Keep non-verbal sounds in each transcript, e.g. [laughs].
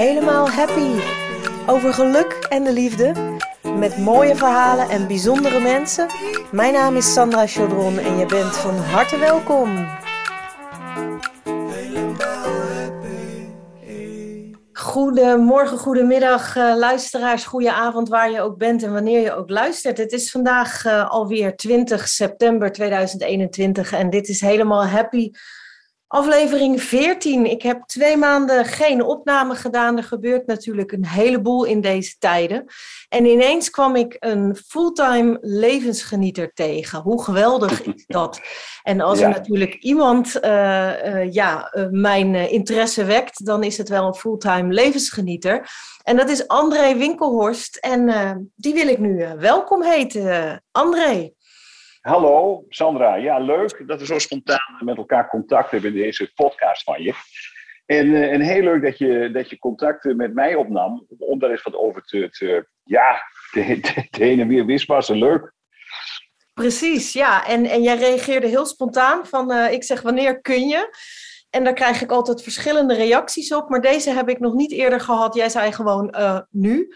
helemaal happy. Over geluk en de liefde. Met mooie verhalen en bijzondere mensen. Mijn naam is Sandra Chaudron en je bent van harte welkom. Goedemorgen, goedemiddag, uh, luisteraars. Goeie avond waar je ook bent en wanneer je ook luistert. Het is vandaag uh, alweer 20 september 2021 en dit is helemaal happy Aflevering 14. Ik heb twee maanden geen opname gedaan. Er gebeurt natuurlijk een heleboel in deze tijden. En ineens kwam ik een fulltime levensgenieter tegen. Hoe geweldig is [laughs] dat? En als er natuurlijk iemand uh, uh, ja, uh, mijn interesse wekt, dan is het wel een fulltime levensgenieter. En dat is André Winkelhorst. En die wil ik nu welkom heten. André. Hallo Sandra, ja leuk dat we zo spontaan met elkaar contact hebben in deze podcast van je. En, eh, en heel leuk dat je, dat je contact met mij opnam om daar eens wat over te, te ja, te, te, te heen en weer wispassen. Leuk. Precies, ja. En, en jij reageerde heel spontaan van uh, ik zeg wanneer kun je? En daar krijg ik altijd verschillende reacties op, maar deze heb ik nog niet eerder gehad. Jij zei gewoon uh, nu.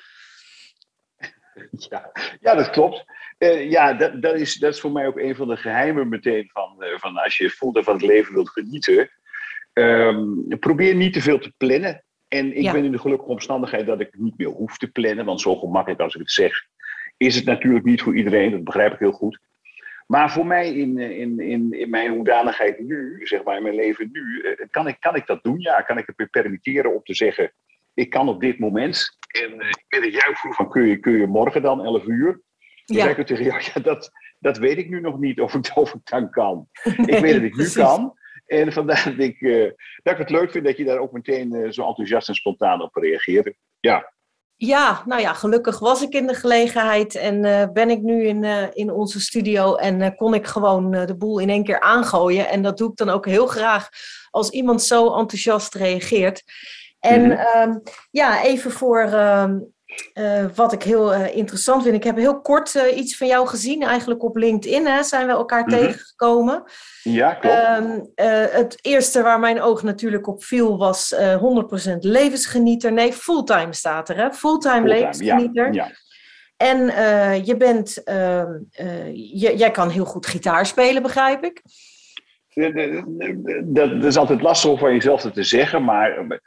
Ja, ja, dat klopt. Uh, ja, dat, dat, is, dat is voor mij ook een van de geheimen meteen van, uh, van als je voelt dat van het leven wilt genieten. Um, probeer niet te veel te plannen. En ik ja. ben in de gelukkige omstandigheid dat ik niet meer hoef te plannen, want zo gemakkelijk als ik het zeg, is het natuurlijk niet voor iedereen, dat begrijp ik heel goed. Maar voor mij in, in, in, in mijn hoedanigheid nu, zeg maar in mijn leven nu, kan ik, kan ik dat doen? Ja, kan ik het me permitteren om te zeggen, ik kan op dit moment. En ik ben er juist vroeg van, kun je, kun je morgen dan 11 uur? Toen ja. zei ik tegen jou, ja, dat, dat weet ik nu nog niet of ik, of ik dan kan. Nee, ik weet [laughs] dat ik nu kan. En vandaar dat ik, uh, dat ik het leuk vind dat je daar ook meteen uh, zo enthousiast en spontaan op reageerde. Ja. Ja, nou ja, gelukkig was ik in de gelegenheid en uh, ben ik nu in, in onze studio en kon ik gewoon de boel in één keer aangooien. En dat doe ik dan ook heel graag als iemand zo enthousiast reageert. En mm -hmm. ja, even voor uh, wat ik heel uh, interessant vind. Ik heb heel kort uh, iets van jou gezien, eigenlijk op LinkedIn. Hè, zijn we elkaar mm -hmm. tegengekomen. Ja, klopt. Um, het eerste waar mijn oog natuurlijk op viel was 100% levensgenieter. Nee, fulltime staat er, hè? Fulltime, fulltime levensgenieter. Ja, ja. En je bent, ehm, je, jij kan heel goed gitaar spelen, begrijp ik. Dat, dat is altijd lastig om van jezelf te zeggen, maar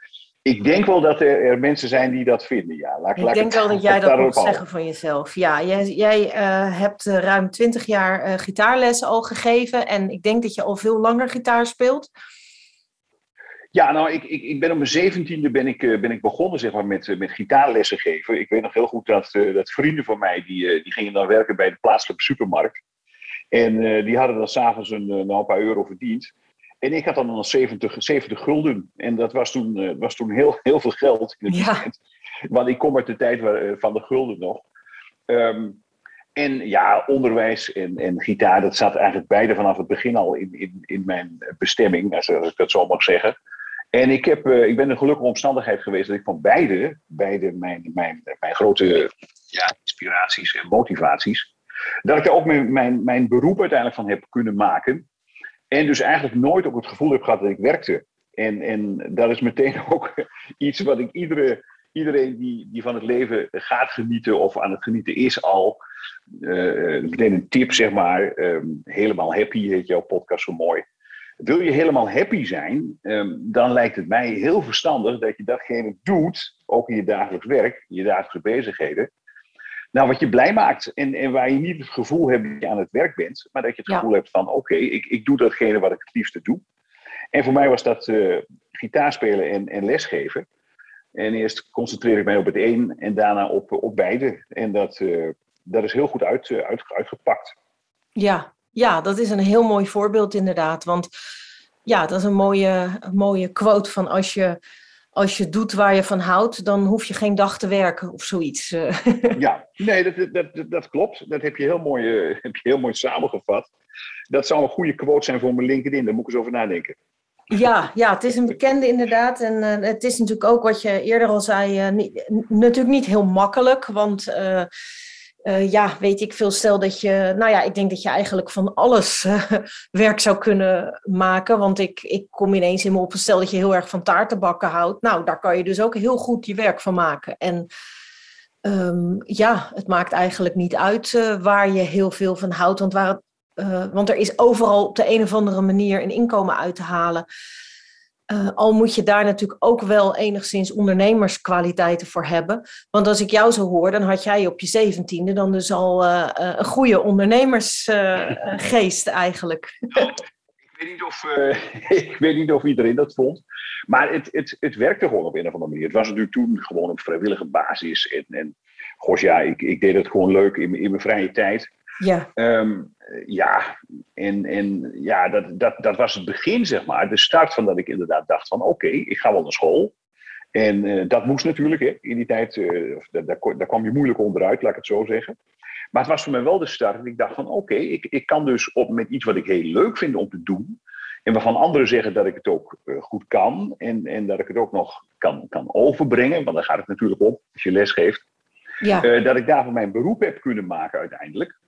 ik denk wel dat er, er, mensen zijn die dat vinden, ja. Laat, ik laat denk het, wel dat jij dat moet zeggen van jezelf. Ja, jij, jij uh, hebt uh, ruim twintig jaar uh, gitaarles al gegeven. En ik denk dat je al veel langer gitaar speelt. Ja, nou, ik, ik, ik ben op mijn zeventiende ben ik, ben ik begonnen zeg maar, met, met gitaarlessen geven. Ik weet nog heel goed dat, dat vrienden van mij, die, die gingen dan werken bij de plaatselijke supermarkt. En die hadden dan s'avonds een, een paar euro verdiend. En ik had dan nog 70, 70 gulden. En dat was toen, uh, was toen heel, [laughs] heel veel geld. Ja. Want ik kom uit de tijd uh, van de gulden nog. Um, en ja, onderwijs en, en gitaar, dat zat eigenlijk beide vanaf het begin al in, in, in mijn bestemming, als, als ik dat zo mag zeggen. En ik, heb, uh, ik ben een gelukkige omstandigheid geweest dat ik van beide, beide mijn, mijn, mijn grote ja, inspiraties en motivaties, dat ik er ook mijn, mijn, mijn beroep uiteindelijk van heb kunnen maken. En dus eigenlijk nooit ook het gevoel heb gehad dat ik werkte. En, en dat is meteen [laughs] ook iets wat ik iedere, iedereen die, die van het leven gaat genieten of aan het genieten is al, uh, meteen een tip zeg maar, um, helemaal happy heet jouw podcast zo mooi. Wil je helemaal happy zijn, um, dan lijkt het mij heel verstandig dat je datgene doet, ook in je dagelijks werk, in je dagelijkse bezigheden, nou, wat je blij maakt en, en waar je niet het gevoel hebt dat je aan het werk bent, maar dat je het gevoel hebt van oké, okay, ik, ik doe datgene wat ik het liefste doe. En voor mij was dat uh, gitaarspelen en, en lesgeven. En eerst concentreer ik mij op het een en daarna op, op beide. En dat, uh, dat is heel goed uit, uh, uit, uitgepakt. Ja, ja, dat is een heel mooi voorbeeld inderdaad. Want ja, dat is een mooie, een mooie quote van als je als je doet waar je van houdt, dan hoef je geen dag te werken of zoiets. [laughs] ja, nee, dat, dat, dat, klopt. Dat heb je, heel mooi, uh, [laughs] heb je heel mooi samengevat. Dat zou een goede quote zijn voor mijn LinkedIn, daar moet ik eens over nadenken. Ja, ja, het is een bekende inderdaad. En uh, het is natuurlijk ook wat je eerder al zei, uh, niet, natuurlijk niet heel makkelijk. Want uh, ja, weet ik veel, stel dat je, nou ja, ik denk dat je eigenlijk van alles uh, [laughs] werk zou kunnen maken. Want ik, ik kom ineens in me op, stel dat je heel erg van taartenbakken houdt. Nou, daar kan je dus ook heel goed je werk van maken. En um, ja, het maakt eigenlijk niet uit uh, waar je heel veel van houdt. Want, waar want er is overal op de een of andere manier een inkomen uit te halen. Uh, al moet je daar natuurlijk ook wel enigszins ondernemerskwaliteiten voor hebben. Want als ik jou zo hoor, dan had jij op je zeventiende dan dus al uh, een goede ondernemersgeest eigenlijk. Nou, ik, weet niet of, [laughs] ik weet niet of iedereen dat vond. Maar het, het, het werkte gewoon op een of andere manier. Het was natuurlijk toen gewoon op vrijwillige basis. En, en goh, ja, ik, ik deed het gewoon leuk in, in mijn vrije tijd. Ja. Um, ja, en, en ja, dat, dat, dat was het begin, zeg maar. De start van dat ik inderdaad dacht van oké, ik ga wel naar school. En uh, dat moest natuurlijk, hè. in die tijd, uh, daar, daar, daar, kwam je moeilijk onderuit, laat ik het zo zeggen. Maar het was voor mij wel de start. En ik dacht van oké, ik, ik kan dus op, met iets wat ik heel leuk vind om te doen. En waarvan anderen zeggen dat ik het ook uh, goed kan. En, en dat ik het ook nog kan, kan overbrengen. Want daar gaat het natuurlijk op als je les geeft. Ja. dat ik daarvan mijn beroep heb kunnen maken uiteindelijk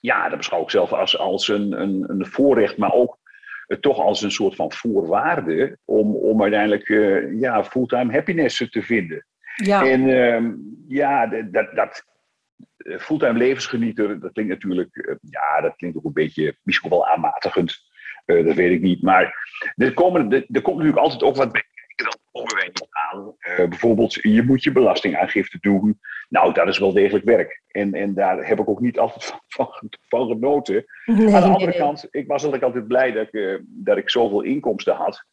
ja, dat beschouw ik zelf als, als een, een, een voorrecht, maar ook uh, toch als een soort van voorwaarde om, om uiteindelijk uh, ja, fulltime happiness te vinden. Ja. En uh, ja, dat, dat eh, fulltime levensgenieter, dat klinkt natuurlijk, ja, dat klinkt ook een beetje, misschien wel aanmatigend. dat weet ik niet. Maar er, komen, er, er komt natuurlijk altijd ook wat dat komen wij niet aan. Uh, bijvoorbeeld, je moet je belastingaangifte doen. Nou, dat is wel degelijk werk. En, en daar heb ik ook niet altijd [laughs] van, van, van genoten. Nee, aan de andere kant, ik was eigenlijk altijd blij dat ik, uh, dat ik zoveel inkomsten had.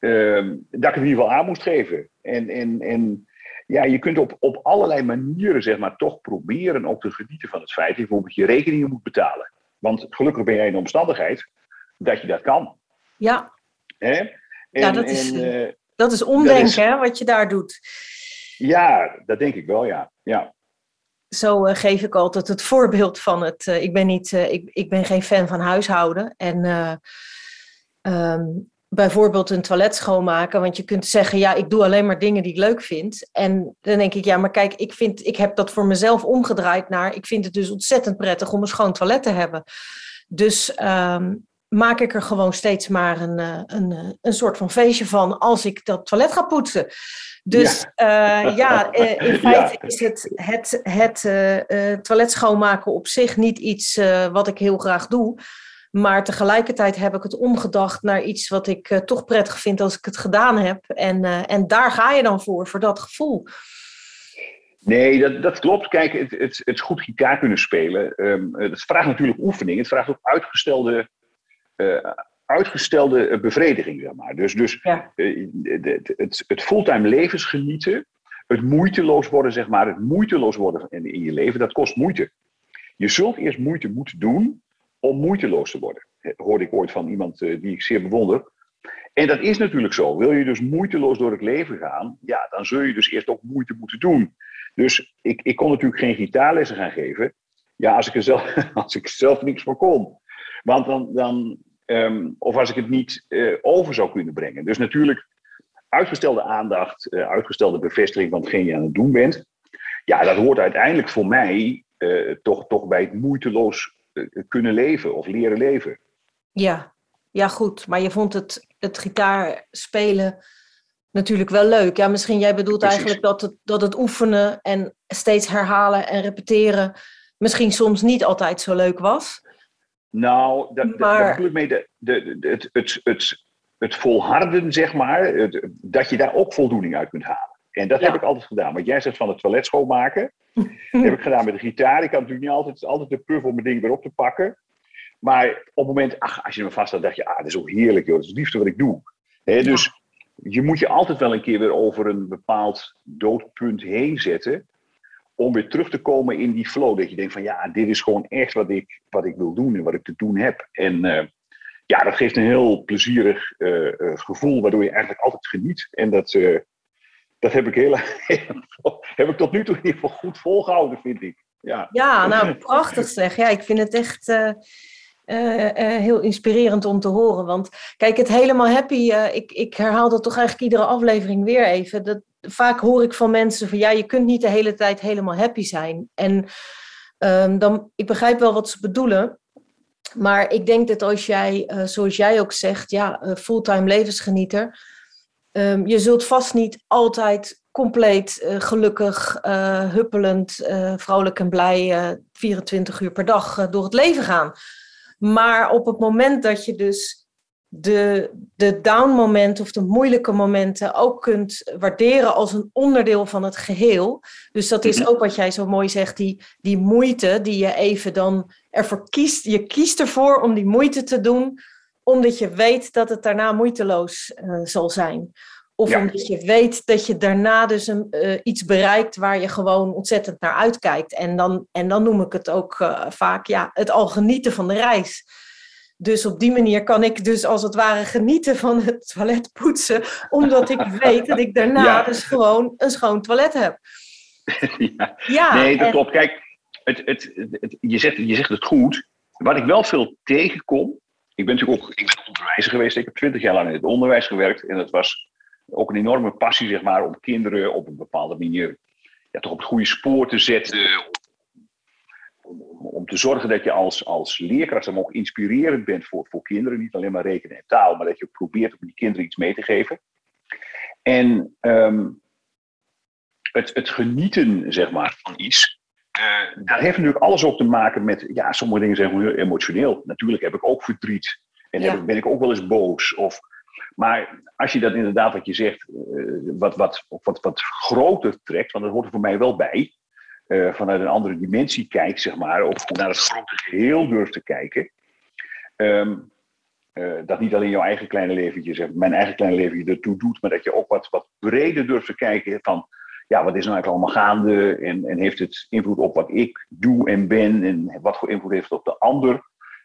Uh, dat ik het in ieder geval aan moest geven. En, en, en ja, je kunt op, op allerlei manieren, zeg maar, toch proberen ook te genieten van het feit dat je bijvoorbeeld je rekeningen moet betalen. Want gelukkig ben jij in de omstandigheid dat je dat kan. Ja. Hè? En, ja, dat is, en, dat is omdenken, Hè, wat je daar doet. Ja, dat denk ik wel, ja. ja. Zo uh, geef ik altijd het voorbeeld van het. Uh, ik, ben niet, uh, ik, ik ben geen fan van huishouden. En um, bijvoorbeeld een toilet schoonmaken. Want je kunt zeggen, ja, ik doe alleen maar dingen die ik leuk vind. En dan denk ik, ja, maar kijk, ik, vind, ik heb dat voor mezelf omgedraaid naar. Ik vind het dus ontzettend prettig om een schoon toilet te hebben. Dus um, maak ik er gewoon steeds maar een, eh, een, eh, een soort van feestje van als ik dat toilet ga poetsen. Dus ja, uh, ja [laughs] in feite ja. is het, het, het uh, toilet schoonmaken op zich niet iets uh, wat ik heel graag doe. Maar tegelijkertijd heb ik het omgedacht naar iets wat ik toch prettig vind als ik het gedaan heb. En, en daar ga je dan voor, voor dat gevoel. Nee, dat, dat klopt. Kijk, het, het, het goed gitaar kunnen spelen, um, dat vraagt natuurlijk oefening. Het vraagt ook uitgestelde uitgestelde bevrediging, zeg maar. Dus, dus ja. uh, het, het, het fulltime levensgenieten, het moeiteloos worden, zeg maar, het moeiteloos worden in, in je leven, dat kost moeite. Je zult eerst moeite moeten doen om moeiteloos te worden. Hoorde ik ooit van iemand die ik zeer bewonder. En dat is natuurlijk zo. Wil je dus moeiteloos door het leven gaan, ja, dan zul je dus eerst ook moeite moeten doen. Dus ik, ik kon natuurlijk geen gitaarlessen gaan geven. Ja, als ik er zelf, [laughs] als ik zelf niks voor kon. Want dan, dan, Um, of als ik het niet uh, over zou kunnen brengen. Dus natuurlijk uitgestelde aandacht, uh, uitgestelde bevestiging van hetgeen je aan het doen bent. Ja, dat hoort uiteindelijk voor mij uh, toch, toch bij het moeiteloos kunnen leven of leren leven. Ja. ja, goed. Maar je vond het, het gitaarspelen natuurlijk wel leuk. Ja, misschien jij bedoelt Precies. eigenlijk dat het, dat het oefenen en steeds herhalen en repeteren misschien soms niet altijd zo leuk was. Nou, dat, maar... bedoel ik mee de, de, de, het, het, het, het volharden, zeg maar, het, dat je daar ook voldoening uit kunt halen. En dat ja. heb ik altijd gedaan. Want jij zegt van het toilet schoonmaken. [laughs] dat heb ik gedaan met de gitaar. Ik kan natuurlijk niet altijd, altijd de puff om mijn ding weer op te pakken. Maar op het moment, ach, als je me vast had, dacht je, ah, dat is ook heerlijk, joh. Dat is het liefste wat ik doe. He, dus ja. je moet je altijd wel een keer weer over een bepaald doodpunt heen zetten om weer terug te komen in die flow. Dat je denkt van ja, dit is gewoon echt wat ik, wat ik wil doen en wat ik te doen heb. En uh, ja, dat geeft een heel plezierig uh, uh, gevoel, waardoor je eigenlijk altijd geniet. En dat, dat heb ik, heel, [laughs] heb ik tot nu toe in ieder geval goed volgehouden, vind ik. Ja, ja nou prachtig zeg. Ja, ik vind het echt heel inspirerend om te horen. Want kijk, het helemaal happy, uh, ik, ik herhaal dat toch eigenlijk iedere aflevering weer even. Dat, vaak hoor ik van mensen van ja, je kunt niet de hele tijd helemaal happy zijn. En Ehm, dan, ik begrijp wel wat ze bedoelen. Maar ik denk dat als jij, uh, zoals jij ook zegt, ja, uh, fulltime levensgenieter. Um, je zult vast niet altijd compleet uh, gelukkig, huppelend, vrolijk en blij 24 uur per dag door het leven gaan. Maar op het moment dat je dus de, de down momenten of de moeilijke momenten ook kunt waarderen als een onderdeel van het geheel. Dus dat is mhm. ook wat jij zo mooi zegt, die, die moeite die je even dan ervoor kiest. Je kiest ervoor om die moeite te doen, omdat je weet dat het daarna moeiteloos uh, zal zijn. Of omdat je weet dat je daarna dus een, uh, iets bereikt waar je gewoon ontzettend naar uitkijkt. En dan, en dan noem ik het ook uh, vaak ja, het al genieten van de reis. Dus op die manier kan ik dus als het ware genieten van het toilet poetsen, omdat ik weet dat ik daarna [laughs] ja. dus gewoon een schoon toilet heb. [laughs] Ja, ja nee, dat klopt. Kijk, het, het, het, je, zegt, je zegt het goed. Wat ik wel veel tegenkom, ik ben natuurlijk ook ik ben onderwijzer geweest, ik heb twintig jaar lang in het onderwijs gewerkt en het was ook een enorme passie zeg maar, om kinderen op een bepaalde manier ja, toch op het goede spoor te zetten, om te zorgen dat je als, als leerkracht dan ook inspirerend bent voor, voor kinderen. Niet alleen maar rekenen en taal, maar dat je probeert om die kinderen iets mee te geven. En um, het, het genieten, zeg maar, van iets. Uh, daar heeft natuurlijk alles ook te maken met, ja, sommige dingen zijn heel emotioneel. Natuurlijk heb ik ook verdriet. En ja. ben ik ook wel eens boos. Of, maar als je dat inderdaad, wat je zegt, uh, wat, wat, wat, wat groter trekt, want dat hoort er voor mij wel bij uh, vanuit een andere dimensie kijkt, zeg maar, of naar het grote geheel durft te kijken. Um, uh, dat niet alleen jouw eigen kleine leventje, zeg, mijn eigen kleine leventje ertoe doet, maar dat je ook wat, wat breder durft te kijken van, ja, wat is nou eigenlijk allemaal gaande en, en heeft het invloed op wat ik doe en ben en wat voor invloed heeft het op de ander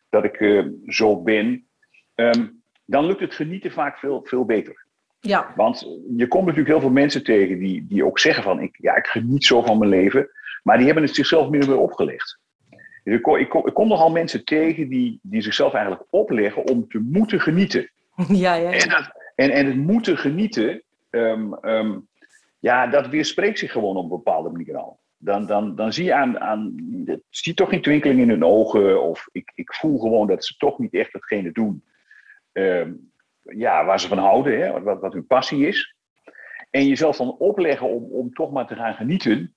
dat ik uh, zo ben. Um, dan lukt het genieten vaak veel, veel beter. Ja. Want je komt natuurlijk heel veel mensen tegen die, die ook zeggen van, ik, ja, ik geniet zo van mijn leven. Maar die hebben het zichzelf meer weer opgelegd. Dus ik, kom, ik, kom, ik kom nogal mensen tegen die, die zichzelf eigenlijk opleggen om te moeten genieten. [laughs] Ja, ja. En, dat, en, en het moeten genieten, um, um, ja, dat weerspreekt zich gewoon op een bepaalde manier al. Dan, dan, dan zie je aan, aan zie toch geen twinkeling in hun ogen. Of ik, ik voel gewoon dat ze toch niet echt hetgene doen um, ja, waar ze van houden, hè, wat, wat hun passie is. En jezelf dan opleggen om, om toch maar te gaan genieten.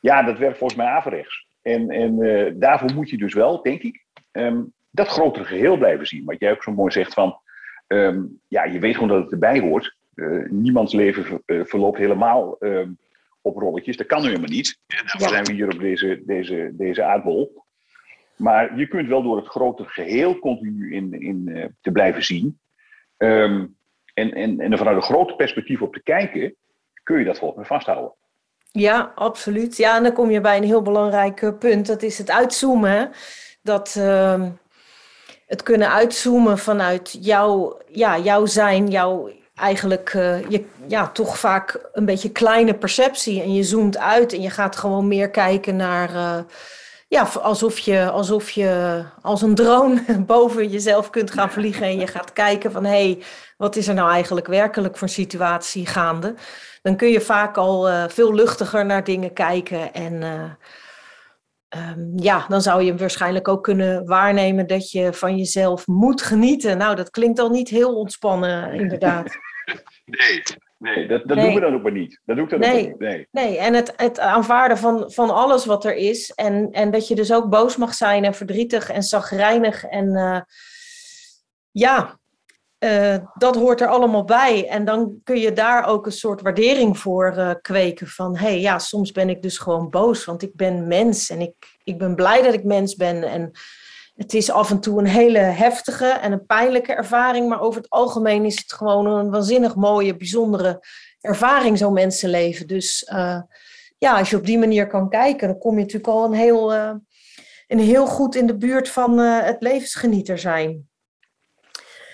Ja, dat werkt volgens mij averechts. En, en uh, daarvoor moet je dus wel, denk ik, um, dat grotere geheel blijven zien. Wat jij ook zo mooi zegt van, um, ja, je weet gewoon dat het erbij hoort. Uh, niemands leven ver, uh, verloopt helemaal um, op rolletjes. Dat kan nu helemaal niet. Daarvoor ja. zijn we hier op deze, deze, deze aardbol. Maar je kunt wel door het grotere geheel continu in, in te blijven zien. En, en, en er vanuit een groot perspectief op te kijken, kun je dat volgens mij vasthouden. Ja, absoluut. Ja, en dan kom je bij een heel belangrijk punt. Dat is het uitzoomen. Dat uh, het kunnen uitzoomen vanuit jouw, ja, jouw zijn, jouw eigenlijk uh, je, ja, toch vaak een beetje kleine perceptie. En je zoomt uit en je gaat gewoon meer kijken naar. Uh, ja, alsof je, alsof je als een drone [laughs] boven jezelf kunt gaan vliegen. En je gaat kijken van hé, hey, wat is er nou eigenlijk werkelijk voor situatie gaande? dan kun je vaak al uh, veel luchtiger naar dingen kijken. En uh, um, ja, dan zou je waarschijnlijk ook kunnen waarnemen dat je van jezelf moet genieten. Nou, dat klinkt al niet heel ontspannen, inderdaad. [laughs] Nee, Nee, dat, dat nee. doen we dan ook maar niet. Dat doe ik dan nee. ook niet. Nee, nee. en het, het aanvaarden van, van alles wat er is. En, en dat je dus ook boos mag zijn en verdrietig en zagrijnig. En uh, ja, uh, dat hoort er allemaal bij. En dan kun je daar ook een soort waardering voor uh, kweken. Van hé, hey, ja, soms ben ik dus gewoon boos, want ik ben mens en ik, ik ben blij dat ik mens ben. En het is af en toe een hele heftige en een pijnlijke ervaring, maar over het algemeen is het gewoon een waanzinnig mooie, bijzondere ervaring, zo'n mensenleven. Dus uh, ja, als je op die manier kan kijken, dan kom je natuurlijk al een heel, een heel goed in de buurt van het levensgenieter zijn.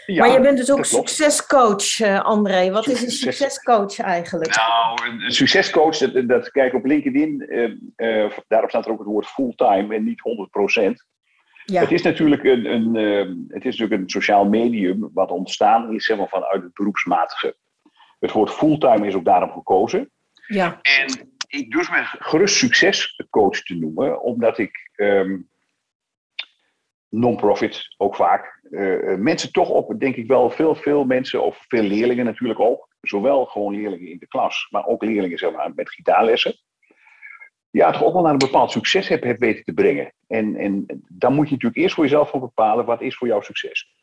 Ja, maar je bent dus ook succescoach, André. Wat is een succescoach eigenlijk? Nou, een succescoach, dat, dat kijk op LinkedIn, daarop staat er ook het woord fulltime en niet 100%. Ja. Het is natuurlijk een, een het is natuurlijk een sociaal medium wat ontstaan is zeg maar, vanuit het beroepsmatige. Het woord fulltime is ook daarom gekozen. Ja. En ik durf me gerust succescoach te noemen, omdat ik um, non-profit ook vaak uh, mensen toch op, denk ik wel, veel, veel mensen, of veel leerlingen natuurlijk ook, zowel gewoon leerlingen in de klas, maar ook leerlingen zeg maar, met gitaarlessen, ja, toch ook wel naar een bepaald succes heb, heb weten te brengen. En, en dan moet je natuurlijk eerst voor jezelf van bepalen wat is voor jou succes.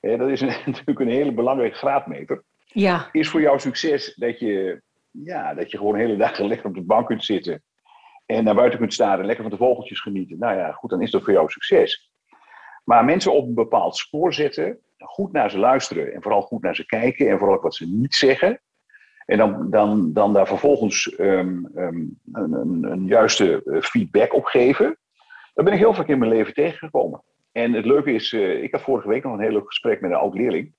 He, dat is een, [laughs] natuurlijk een hele belangrijke graadmeter. Ja. Is voor jou succes dat je, ja, dat je gewoon hele dagen [laughs] lekker op de bank kunt zitten en naar buiten kunt staan en lekker van de vogeltjes genieten. Nou ja, goed, dan is dat voor jou succes. Maar mensen op een bepaald spoor zetten, goed naar ze luisteren en vooral goed naar ze kijken en vooral wat ze niet zeggen. En dan, dan, dan daar vervolgens um, um, een, een, een, juiste eh, feedback op geven. Daar ben ik heel vaak in mijn leven tegengekomen. En het leuke is, uh, ik had vorige week nog een heel leuk gesprek met een oud leerling.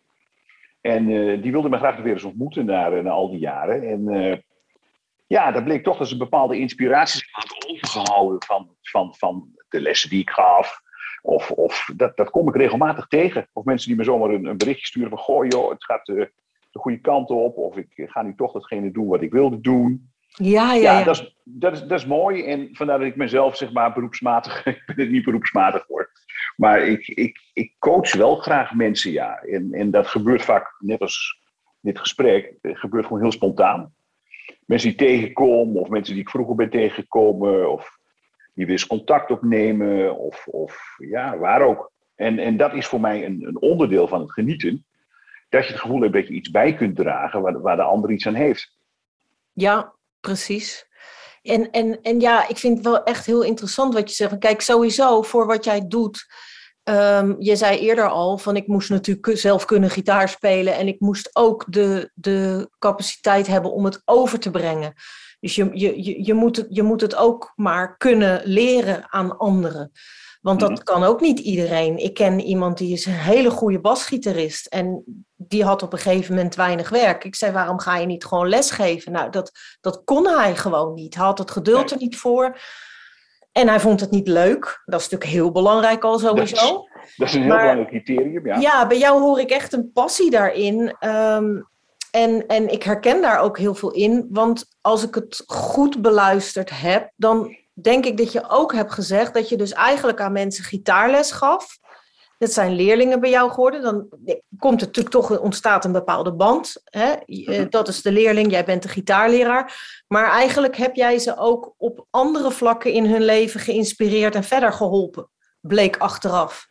En uh, die wilde me graag weer eens ontmoeten na, na al die jaren. En ja, daar bleek toch dat ze bepaalde inspiraties had overgehouden van, van, van de lessen die ik gaf. Of, of dat, dat kom ik regelmatig tegen. Of mensen die me zomaar een, een berichtje sturen van... Goh joh, het gaat de goede kant op. Of ik ga nu toch datgene doen wat ik wilde doen. Ja, ja, ja. ja. Dat, is, dat, is, dat is mooi. En vandaar dat ik mezelf zeg maar beroepsmatig... [laughs] ik ben het niet beroepsmatig voor. Maar ik, ik, ik coach wel graag mensen, ja. En, en dat gebeurt vaak, net als dit gesprek... Gebeurt gewoon heel spontaan. Mensen die tegenkomen of mensen die ik vroeger ben tegengekomen... of die weer eens contact opnemen of, of ja, waar ook. En, en dat is voor mij een, een onderdeel van het genieten. Dat je het gevoel hebt dat je iets bij kunt dragen waar, waar de ander iets aan heeft. Ja, precies. En, en, en ja, ik vind het wel echt heel interessant wat je zegt. Kijk, sowieso voor wat jij doet. Um, je zei eerder al van ik moest natuurlijk zelf kunnen gitaar spelen en ik moest ook de, de capaciteit hebben om het over te brengen. Dus je, je, je, moet je moet het ook maar kunnen leren aan anderen. Want dat kan ook niet iedereen. Ik ken iemand die is een hele goede basgitarist. En die had op een gegeven moment weinig werk. Ik zei, waarom ga je niet gewoon lesgeven? Nou, dat, dat kon hij gewoon niet. Hij had het geduld er niet voor. En hij vond het niet leuk. Dat is natuurlijk heel belangrijk al sowieso. Dat is, dat is een heel maar, belangrijk criterium, ja. Ja, bij jou hoor ik echt een passie daarin. Um, en, en ik herken daar ook heel veel in, want als ik het goed beluisterd heb, dan denk ik dat je ook hebt gezegd dat je dus eigenlijk aan mensen gitaarles gaf. Dat zijn leerlingen bij jou geworden. Dan komt er natuurlijk toch ontstaat een bepaalde band. Hè? Mhm. Dat is de leerling, jij bent de gitaarleraar. Maar eigenlijk heb jij ze ook op andere vlakken in hun leven geïnspireerd en verder geholpen, bleek achteraf.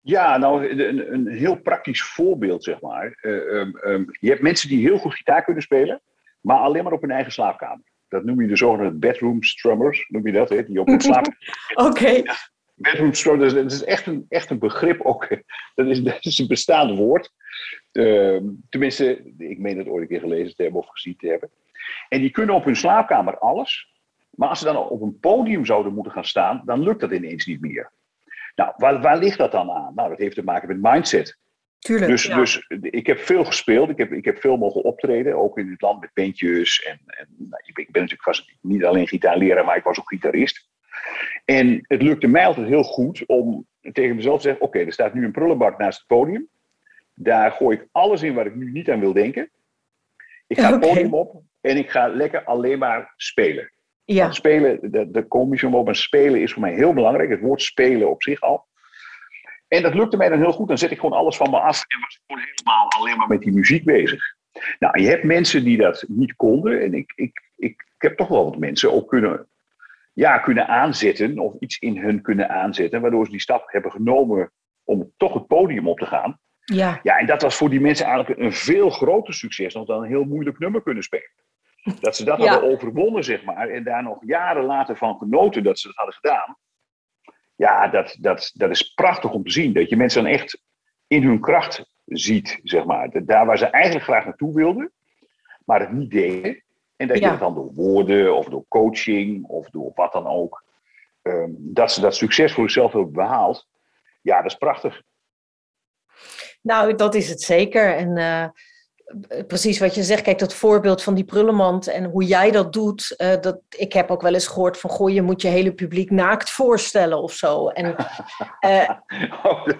Ja, nou, een, een heel praktisch voorbeeld, zeg maar. Uh, um, um, je hebt mensen die heel goed gitaar kunnen spelen, maar alleen maar op hun eigen slaapkamer. Dat noem je de zogenaamde bedroom strummers, noem je dat, hè? die op hun [laughs] slaapkamer. Oké. Ja, bedroom strummers, dat is echt een, echt een begrip ook. [laughs] Dat is, dat is een bestaand woord. Uh, tenminste, ik meen het ooit een keer gelezen te hebben of gezien te hebben. En die kunnen op hun slaapkamer alles, maar als ze dan op een podium zouden moeten gaan staan, dan lukt dat ineens niet meer. Nou, waar, waar ligt dat dan aan? Nou, dat heeft te maken met mindset. Tuurlijk, dus, dus ik heb veel gespeeld, ik heb, ik heb veel mogen optreden, ook in het land met bandjes. En, en nou, ik, ben, ik ben natuurlijk was niet alleen gitaarleraar, maar ik was ook gitarist. En het lukte mij altijd heel goed om tegen mezelf te zeggen: Oké, er staat nu een prullenbak naast het podium. Daar gooi ik alles in waar ik nu niet aan wil denken. Ik ga het podium op en ik ga lekker alleen maar spelen. Ja. Spelen, de, de komische moment spelen is voor mij heel belangrijk. Het woord spelen op zich al. En dat lukte mij dan heel goed. Dan zet ik gewoon alles van me af en was ik gewoon helemaal alleen maar met die muziek bezig. Nou, je hebt mensen die dat niet konden. En ik, ik, ik, ik heb toch wel wat mensen ook kunnen, ja, kunnen aanzetten. Of iets in hun kunnen aanzetten. Waardoor ze die stap hebben genomen om toch het podium op te gaan. Ja. ja, en dat was voor die mensen eigenlijk een veel groter succes dan dan een heel moeilijk nummer kunnen spelen. Dat ze dat ja. hadden overwonnen, zeg maar. En daar nog jaren later van genoten dat ze dat hadden gedaan. Ja, dat, dat, dat is prachtig om te zien. Dat je mensen dan echt in hun kracht ziet, zeg maar. Daar waar ze eigenlijk graag naartoe wilden, maar het niet deden. En dat ja. je dat dan door woorden of door coaching of door wat dan ook. Um, dat ze dat succes voor zichzelf hebben behaald. Ja, dat is prachtig. Nou, dat is het zeker. En uh, precies wat je zegt, kijk, dat voorbeeld van die prullenmand en hoe jij dat doet, uh, dat, ik heb ook wel eens gehoord van, goh, je moet je hele publiek naakt voorstellen of zo. En, uh, [laughs] oh, dat,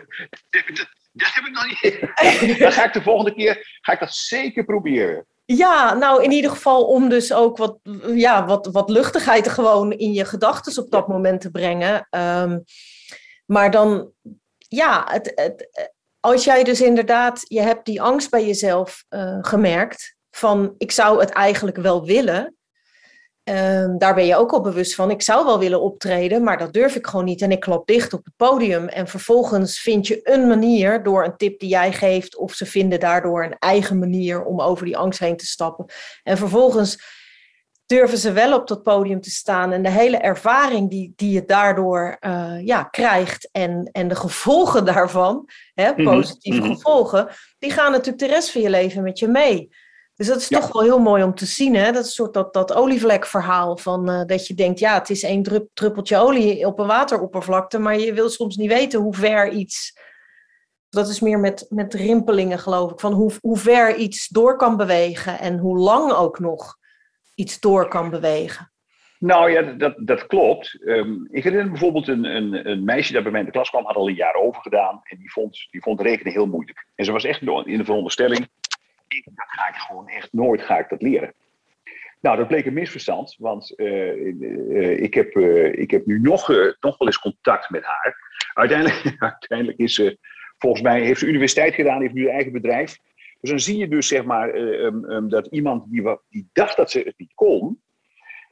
dat, heb ik nog niet. [laughs] Dan ga ik de volgende keer, ga ik dat zeker proberen. Ja, nou in ieder geval om dus ook wat, ja, wat, wat luchtigheid gewoon in je gedachten op dat moment te brengen. Ehm, maar dan, ja, het, het, als jij dus inderdaad, je hebt die angst bij jezelf uh, gemerkt van ik zou het eigenlijk wel willen. Um, daar ben je ook al bewust van. Ik zou wel willen optreden, maar dat durf ik gewoon niet. En ik klap dicht op het podium. En vervolgens vind je een manier door een tip die jij geeft, of ze vinden daardoor een eigen manier om over die angst heen te stappen. En vervolgens durven ze wel op dat podium te staan. En de hele ervaring die, die je daardoor uh, ja, krijgt en, en de gevolgen [laughs] daarvan, hè, mhm, positieve mhm. gevolgen, die gaan natuurlijk de rest van je leven met je mee. Dus dat is toch wel heel mooi om te zien. Hè? Dat is een soort dat, dat olievlekverhaal van uh, dat je denkt, ja, het is één drup, druppeltje olie op een wateroppervlakte, maar je wil soms niet weten hoe ver iets. Dat is meer met, met rimpelingen, geloof ik, van hoe, hoe ver iets door kan bewegen en hoe lang ook nog iets door kan bewegen. Nou ja, dat, dat klopt. Um, ik herinner bijvoorbeeld een, een, een, meisje dat bij mij in de klas kwam, had al een jaar over gedaan en die vond, die vond rekenen heel moeilijk. En ze was echt in de veronderstelling, dat ga ik gewoon echt nooit ga ik dat leren. Nou, dat bleek een misverstand, want uh, uh, ik, heb, uh, ik heb nu nog, nog wel eens contact met haar. Uiteindelijk, [laughs] uiteindelijk is ze, volgens mij, heeft ze universiteit gedaan, heeft nu eigen bedrijf. Dus dan zie je dus zeg maar um, um, dat iemand die, die dacht dat ze het niet kon,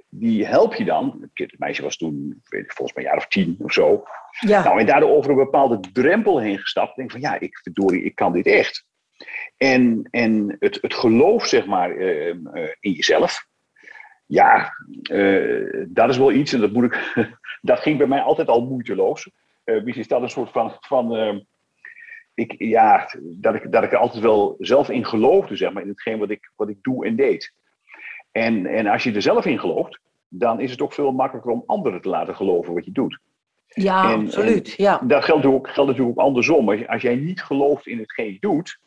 die help je dan. Het meisje was toen, weet ik, volgens mij een jaar of tien of zo. Ja. Nou, en daardoor over een bepaalde drempel heen gestapt. Denk van ja, ik, verdorie, ik kan dit echt. En, en het, het geloof, zeg maar, uh, in jezelf. Ja, uh, dat is wel iets, en dat, moet ik, [laughs] dat ging bij mij altijd al moeiteloos. Uh, is dat een soort van, van ehm, ik, ja, dat, ik, dat ik er altijd wel zelf in geloofde, zeg maar, in hetgeen wat ik, wat ik doe en deed. En, en als je er zelf in gelooft, dan is het ook veel makkelijker om anderen te laten geloven wat je doet. Ja, absoluut. ja. Dat geldt, ook, geldt natuurlijk ook andersom. Als, als jij niet gelooft in hetgeen je doet,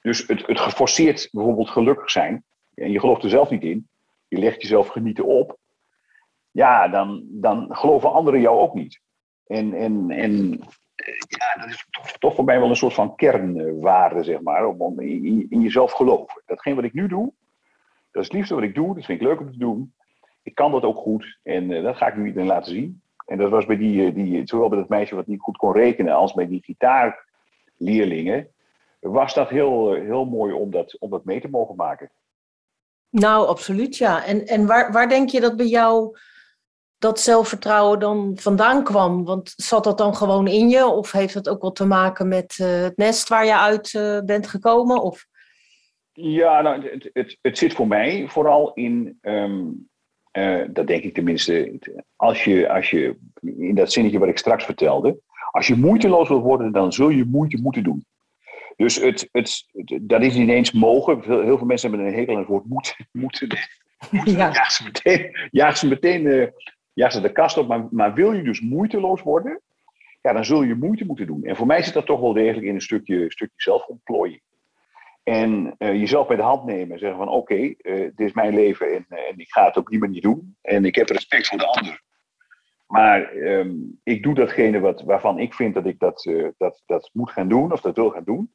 dus het, het geforceerd bijvoorbeeld gelukkig zijn, en je gelooft er zelf niet in, je legt jezelf genieten op, ja, dan, dan geloven anderen jou ook niet. En, en, en ja, dat is toch, toch, voor mij wel een soort van kernwaarde, zeg maar, om in, jezelf geloven. Datgene wat ik nu doe, dat is het liefste wat ik doe, dat vind ik leuk om te doen. Ik kan dat ook goed en uh, dat ga ik nu iedereen laten zien. En dat was bij die, eh, die, zowel bij dat meisje wat niet goed kon rekenen, als bij die gitaarleerlingen was dat heel, heel mooi om dat, om dat mee te mogen maken. Nou, absoluut ja. En, en waar, waar denk je dat bij jou dat zelfvertrouwen dan vandaan kwam? Want zat dat dan gewoon in je? Of heeft dat ook wat te maken met uh, het nest waar je uit uh, bent gekomen? Of? Ja, nou, het, het, het zit voor mij vooral in, um, uh, dat denk ik tenminste, als je, als je, in dat zinnetje wat ik straks vertelde, als je moeiteloos wilt worden, dan zul je moeite moeten doen. Dus het, het, dat is niet eens mogen. Heel veel mensen hebben een hekel aan het woord moet, moeten. Ja. Jaag ze meteen, jaag ze, meteen jaag ze de kast op. Maar, maar wil je dus moeiteloos worden, ja, dan zul je moeite moeten doen. En voor mij zit dat toch wel degelijk in een stukje, stukje zelfontplooiing. En uh, jezelf bij de hand nemen en zeggen van oké, okay, uh, dit is mijn leven en, en ik ga het op die manier doen. En ik heb respect voor de ander. Maar um, ik doe datgene wat, waarvan ik vind dat ik dat, dat, dat moet gaan doen of dat wil gaan doen.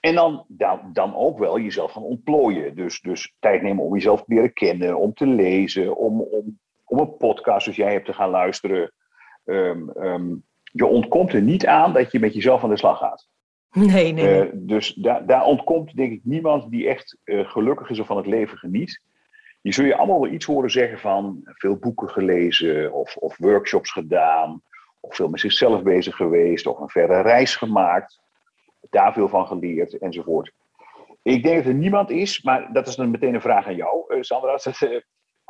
En dan, dan, dan ook wel jezelf gaan ontplooien. Dus, dus tijd nemen om jezelf te leren kennen, om te lezen, om, om, om een podcast zoals jij hebt te gaan luisteren. Um, um, je ontkomt er niet aan dat je met jezelf aan de slag gaat. Nee, nee. Uh, dus daar, daar ontkomt denk ik niemand die echt uh, gelukkig is of van het leven geniet. Die zul je allemaal wel iets horen zeggen van veel boeken gelezen of, of workshops gedaan. Of veel met zichzelf bezig geweest of een verre reis gemaakt daar veel van geleerd enzovoort. Ik denk dat er niemand is, maar dat is dan meteen een vraag aan jou, uh, Sandra. [laughs]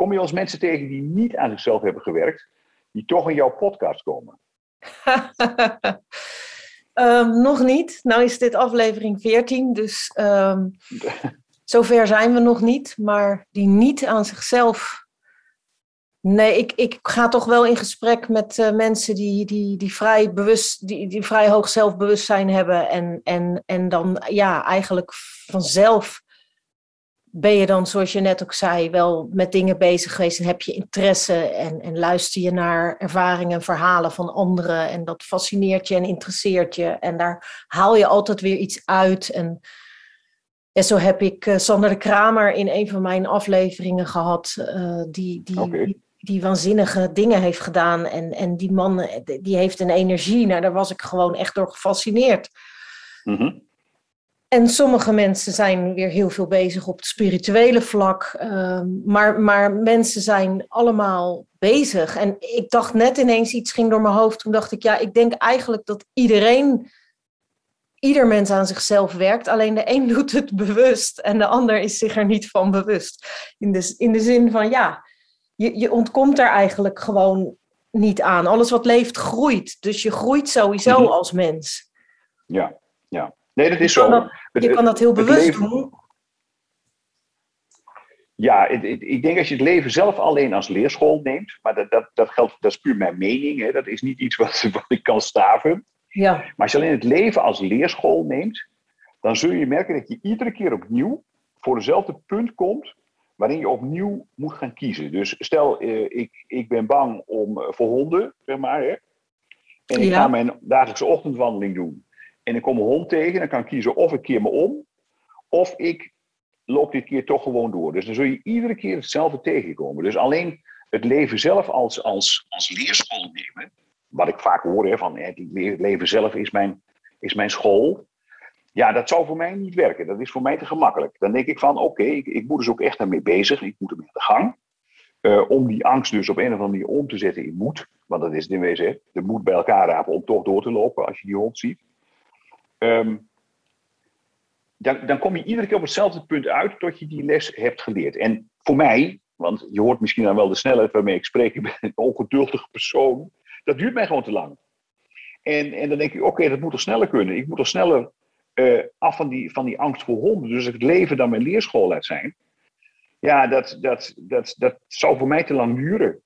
kom je als mensen tegen die niet aan zichzelf hebben gewerkt, die toch in jouw podcast komen? um, [laughs] nog niet. Nou is dit aflevering 14, dus um, [laughs] zover zijn we nog niet. Maar die niet aan zichzelf Nee, ik, ik ga toch wel in gesprek met uh, mensen die, die, die, vrij bewust, die, die vrij hoog zelfbewustzijn hebben. En, en, en dan ja, eigenlijk vanzelf ben je dan, zoals je net ook zei, wel met dingen bezig geweest en heb je interesse en, en luister je naar ervaringen en verhalen van anderen. En dat fascineert je en interesseert je. En daar haal je altijd weer iets uit. En En zo heb ik uh, Sander de Kramer in een van mijn afleveringen gehad, uh, die, die, die, die, waanzinnige dingen heeft gedaan. En, en die man, die heeft een energie, nou, daar was ik gewoon echt door gefascineerd. Mm En sommige mensen zijn weer heel veel bezig op het spirituele vlak. Uh, maar, maar mensen zijn allemaal bezig. En ik dacht net ineens, iets ging door mijn hoofd. Toen dacht ik, ja, ik denk eigenlijk dat iedereen ieder mens aan zichzelf werkt. Alleen de een [laughs] doet het bewust en de ander is zich er niet van bewust. In de, in de zin van ja, je, je ontkomt er eigenlijk gewoon niet aan. Alles wat leeft groeit. Dus je groeit sowieso mhm. als mens. Ja, ja. Nee, dat is zo. je kan dat heel bewust doen. Ja, ik denk als je het leven zelf alleen als leerschool neemt, maar dat, dat, dat geldt, dat is puur mijn mening, hè, dat is niet iets wat, [laughs] wat ik kan staven. Ja. Maar als je alleen het leven als leerschool neemt, dan zul je merken dat je iedere keer opnieuw voor dezelfde punt komt waarin je opnieuw moet gaan kiezen. Dus stel, eh, ik, ik ben bang om, eh, voor honden, zeg maar, hè, en ik ga mijn dagelijkse ochtendwandeling doen. En ik kom een hond tegen, dan kan ik kiezen of ik keer me om, of ik loop dit keer toch gewoon door. Dus dan zul je iedere keer hetzelfde tegenkomen. Dus alleen het leven zelf als, als, als leerschool nemen, wat ik vaak hoor, hè, van het leven zelf is mijn, is mijn school. Ja, dat zou voor mij niet werken. Dat is voor mij te gemakkelijk. Dan denk ik van, oké, ik, ik, moet dus ook echt ermee bezig. Ik moet ermee aan de gang. Uh, om die angst dus op een of andere manier om te zetten in moed. Want dat is het in wezen, de moed bij elkaar rapen om toch door te lopen als je die hond ziet. Um, dan, dan kom je iedere keer op hetzelfde punt uit tot je die les hebt geleerd. En voor mij, want je hoort misschien dan wel de snelheid waarmee ik spreek, [laughs] ik ben een ongeduldige persoon. Dat duurt mij gewoon te lang. En, en dan denk ik, oké, dat moet toch sneller kunnen. Ik moet toch sneller uh, af van die, van die angst voor honden. Dus het leven dan mijn leerschool laat zijn. Ja, dat, dat, dat, dat zou voor mij te lang duren.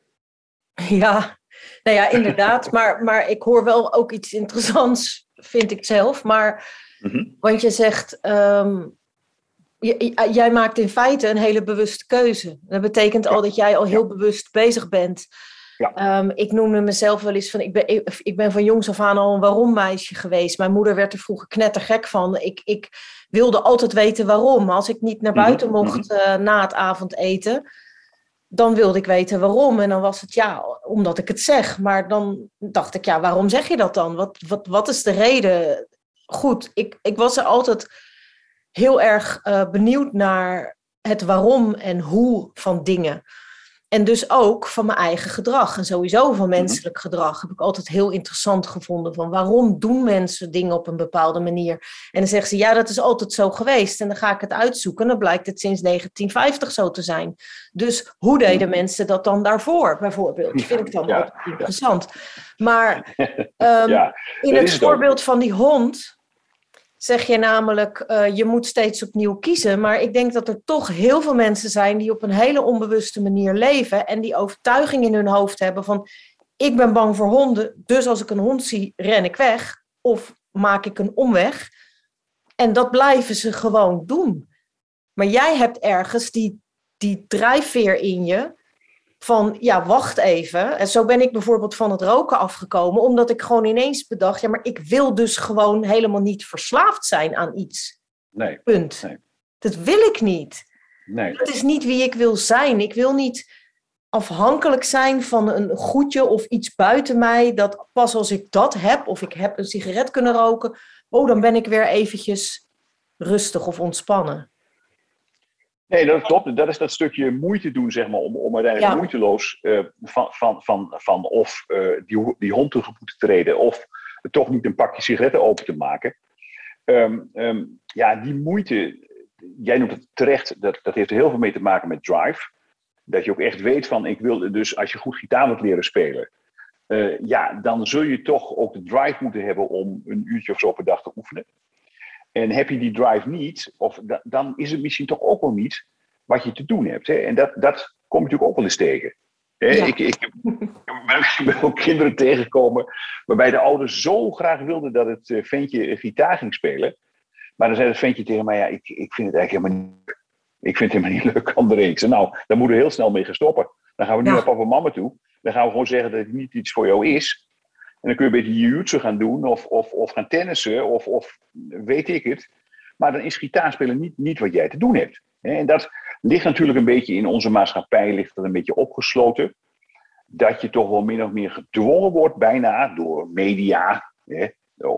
Ja, nou ja, inderdaad. [laughs] maar, maar ik hoor wel ook iets interessants, vind ik zelf. Maar, mhm. want je zegt, um, jij maakt in feite een hele bewuste keuze. Dat betekent al dat jij al heel bewust bezig bent ja. Ehm, ik noemde mezelf wel eens van, ik ben, ik ben van jongs af aan al een waarom meisje geweest. Mijn moeder werd er vroeger knettergek van. Ik, ik wilde altijd weten waarom. Als ik niet naar mhm, buiten mhm. mocht uh, na het avondeten, dan wilde ik weten waarom. En dan was het ja, omdat ik het zeg. Maar dan dacht ik, ja, waarom zeg je dat dan? Wat, wat, wat is de reden? Goed, ik, ik was er altijd heel erg uh, benieuwd naar het waarom en hoe van dingen. En dus ook van mijn eigen gedrag. En sowieso van mhm. menselijk gedrag heb ik altijd heel interessant gevonden. Van waarom doen mensen dingen op een bepaalde manier? En dan zeggen ze, ja, dat is altijd zo geweest. En dan ga ik het uitzoeken. En dan blijkt het sinds 1950 zo te zijn. Dus hoe deden mhm. mensen dat dan daarvoor, bijvoorbeeld? [laughs] Dat vind ik dan ja, altijd interessant. Maar [laughs] um, in het voorbeeld van die hond zeg je namelijk, uh, je moet steeds opnieuw kiezen. Maar ik denk dat er toch heel veel mensen zijn die op een hele onbewuste manier leven en die overtuiging in hun hoofd hebben van, ik ben bang voor honden, dus als ik een hond zie, ren ik weg of maak ik een omweg. En dat blijven ze gewoon doen. Maar jij hebt ergens die, die drijfveer in je van ja, wacht even. En zo ben ik bijvoorbeeld van het roken afgekomen, omdat ik gewoon ineens bedacht, ja, maar ik wil dus gewoon helemaal niet verslaafd zijn aan iets. Nee. Punt. Nee. Dat wil ik niet. Nee. Dat is niet wie ik wil zijn. Ik wil niet afhankelijk zijn van een goedje of iets buiten mij, dat pas als ik dat heb, of ik heb een sigaret kunnen roken, oh, dan ben ik weer eventjes rustig of ontspannen. Nee, dat klopt. Dat is dat stukje moeite doen, zeg maar, om, om uiteindelijk moeiteloos uh, van, van, van, van of uh, die, die hond tegemoet te treden, of toch niet een pakje sigaretten open te maken. Um, um, ja, die moeite, jij noemt het terecht, dat, dat heeft er heel veel mee te maken met drive. Dat je ook echt weet van, ik wil, dus als je goed gitaar wilt leren spelen, uh, ja, dan zul je toch ook de drive moeten hebben om een uurtje of zo per dag te oefenen. En heb je die drive niet, of dan is het misschien toch ook wel niet wat je te doen hebt. Hè? En dat, dat kom je natuurlijk ook wel eens tegen. Hè? Ik, ik, ik, ben ook kinderen tegengekomen waarbij de ouders zo graag wilden dat het eh, ventje gitaar ging spelen. Maar dan zei het ventje tegen mij, ja, ik, ik vind het eigenlijk helemaal niet Ik vind het helemaal niet leuk, [laughs] andere Ik zei, nou, daar moeten we heel snel mee gaan stoppen. Dan gaan we nu naar papa en mama toe. Dan gaan we gewoon zeggen dat het niet iets voor jou is. En dan kun je een beetje jiu gaan doen of, of, of gaan tennissen of, of weet ik het. Maar dan is gitaarspelen niet, niet wat jij te doen hebt. En dat ligt natuurlijk een beetje in onze maatschappij, ligt dat een beetje opgesloten. Dat je toch wel min of meer gedwongen wordt, bijna door media, hè,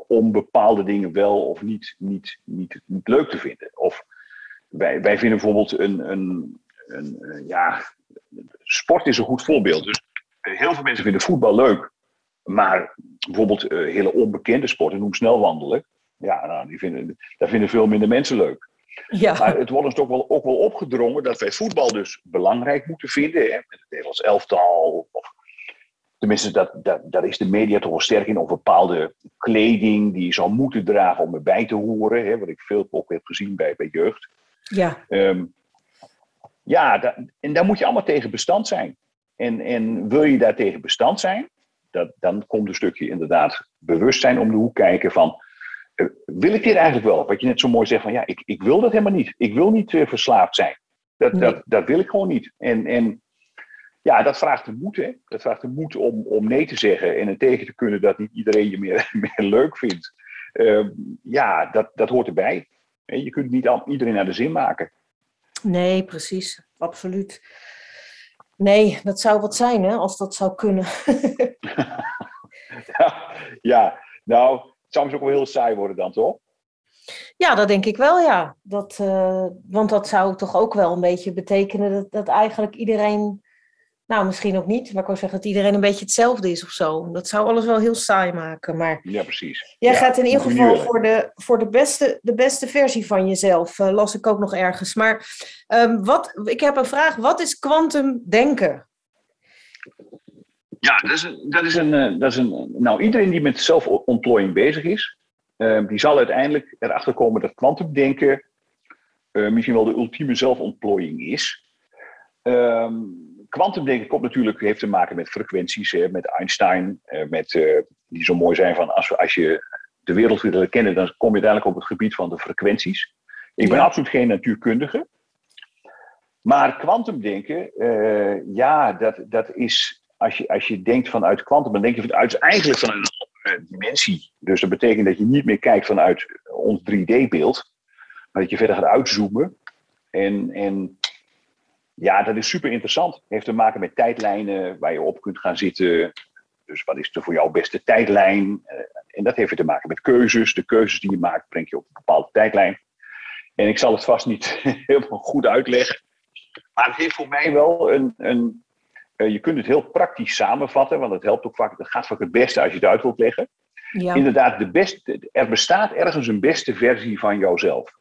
om bepaalde dingen wel of niet, niet, niet, leuk te vinden. Of wij, wij vinden bijvoorbeeld een, een, een, ja, sport is een goed voorbeeld. Dus heel veel mensen vinden voetbal leuk, maar bijvoorbeeld uh, hele onbekende sporten, noem snel wandelen, ja, nou, die vinden, dat vinden veel minder mensen leuk. Ja. Maar het wordt ons toch wel, ook wel opgedrongen dat wij voetbal dus belangrijk moeten vinden. Hè, met het Nederlands elftal. Of, tenminste, dat, dat, daar is de media toch wel sterk in. Of bepaalde kleding die je zou moeten dragen om erbij te horen. Hè, wat ik veel ook heb gezien bij, bij jeugd. Ja. Um, ja, en daar moet je allemaal tegen bestand zijn. En, en wil je daar tegen bestand zijn, dat, dan komt een stukje inderdaad bewustzijn om de hoek kijken van eh, wil ik dit eigenlijk wel? Wat je net zo mooi zegt van ja, ik, ik wil dat helemaal niet. Ik wil niet uh, verslaafd zijn. Dat, dat, dat wil ik gewoon niet. En, en ja, dat vraagt de moed. Hè? Dat vraagt de moed om, om nee te zeggen en het tegen te kunnen dat niet iedereen je meer, [laughs] meer leuk vindt. Uh, ja, dat, dat hoort erbij. Je kunt niet iedereen naar de zin maken. Nee, precies. Absoluut. Nee, dat zou wat zijn hè, als dat zou kunnen. [laughs] ja, ja, nou, het zou misschien ook wel heel saai worden dan, toch? Ja, dat denk ik wel, ja. Dat, uh, want dat zou toch ook wel een beetje betekenen dat, dat eigenlijk iedereen, nou misschien ook niet, maar ik wil zeggen dat iedereen een beetje hetzelfde is of zo. Dat zou alles wel heel saai maken. Maar ja, precies. Jij gaat in ieder geval voor, de, voor de, beste, de beste versie van jezelf, uh, las ik ook nog ergens. Maar um, wat, ik heb een vraag, wat is kwantum denken? Ja, dat is, een, dat is een, eh, dat is een. Nou, iedereen die met zelfontplooiing bezig is, uh, die zal uiteindelijk erachter komen dat kwantumdenken uh, misschien wel de ultieme zelfontplooiing is. Kwantumdenken um, komt natuurlijk, heeft te maken met frequenties, hè, met Einstein, uh, met, die zo mooi zijn van als, als je de wereld wil kennen, dan kom je uiteindelijk op het gebied van de frequenties. Ik ben absoluut geen natuurkundige. Maar kwantumdenken, ja, dat, dat is als je, als je denkt vanuit kwantum, dan denk je vanuit, eigenlijk vanuit een andere dimensie. Dus dat betekent dat je niet meer kijkt vanuit ons 3D-beeld, maar dat je verder gaat uitzoomen. En, en ja, dat is super interessant. Het heeft te maken met tijdlijnen waar je op kunt gaan zitten. Dus wat is er voor jou beste tijdlijn? Eh, en dat heeft te maken met keuzes. De keuzes die je maakt, breng je op een bepaalde tijdlijn. En ik zal het vast niet [laughs] helemaal goed uitleggen. Maar het heeft voor mij wel een, een eh, je kunt het heel praktisch samenvatten, want het helpt ook vaak, het gaat vaak het beste als je het uit wilt leggen. Ja. Inderdaad, de beste, er bestaat ergens een beste versie van jouzelf.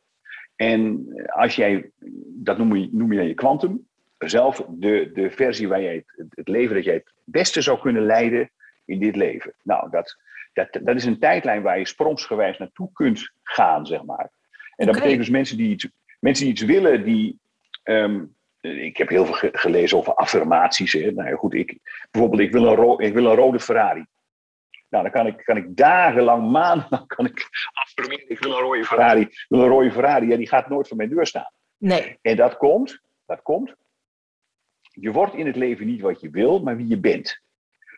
En als jij, dat noem je, noem je je kwantum, zelf de, de versie waar jij het, het, leven dat jij het beste zou kunnen leiden in dit leven. Nou, dat, dat, dat is een tijdlijn waar je sprongsgewijs naartoe kunt gaan, zeg maar. En dat betekent dus mensen die iets, mensen die iets willen, die ehm, ik heb heel veel gelezen over affirmaties. Hè. Nou ja, goed, ik, bijvoorbeeld, ik wil, een ik wil een rode Ferrari. Nou, dan kan ik, kan ik dagenlang, maanden, [laughs] kan ik affirmeren, ik wil een rode Ferrari. Ik wil een rode Ferrari, ja, die gaat nooit voor mijn deur staan. Nee. En dat komt, dat komt, je wordt in het leven niet wat je wil, maar wie je bent.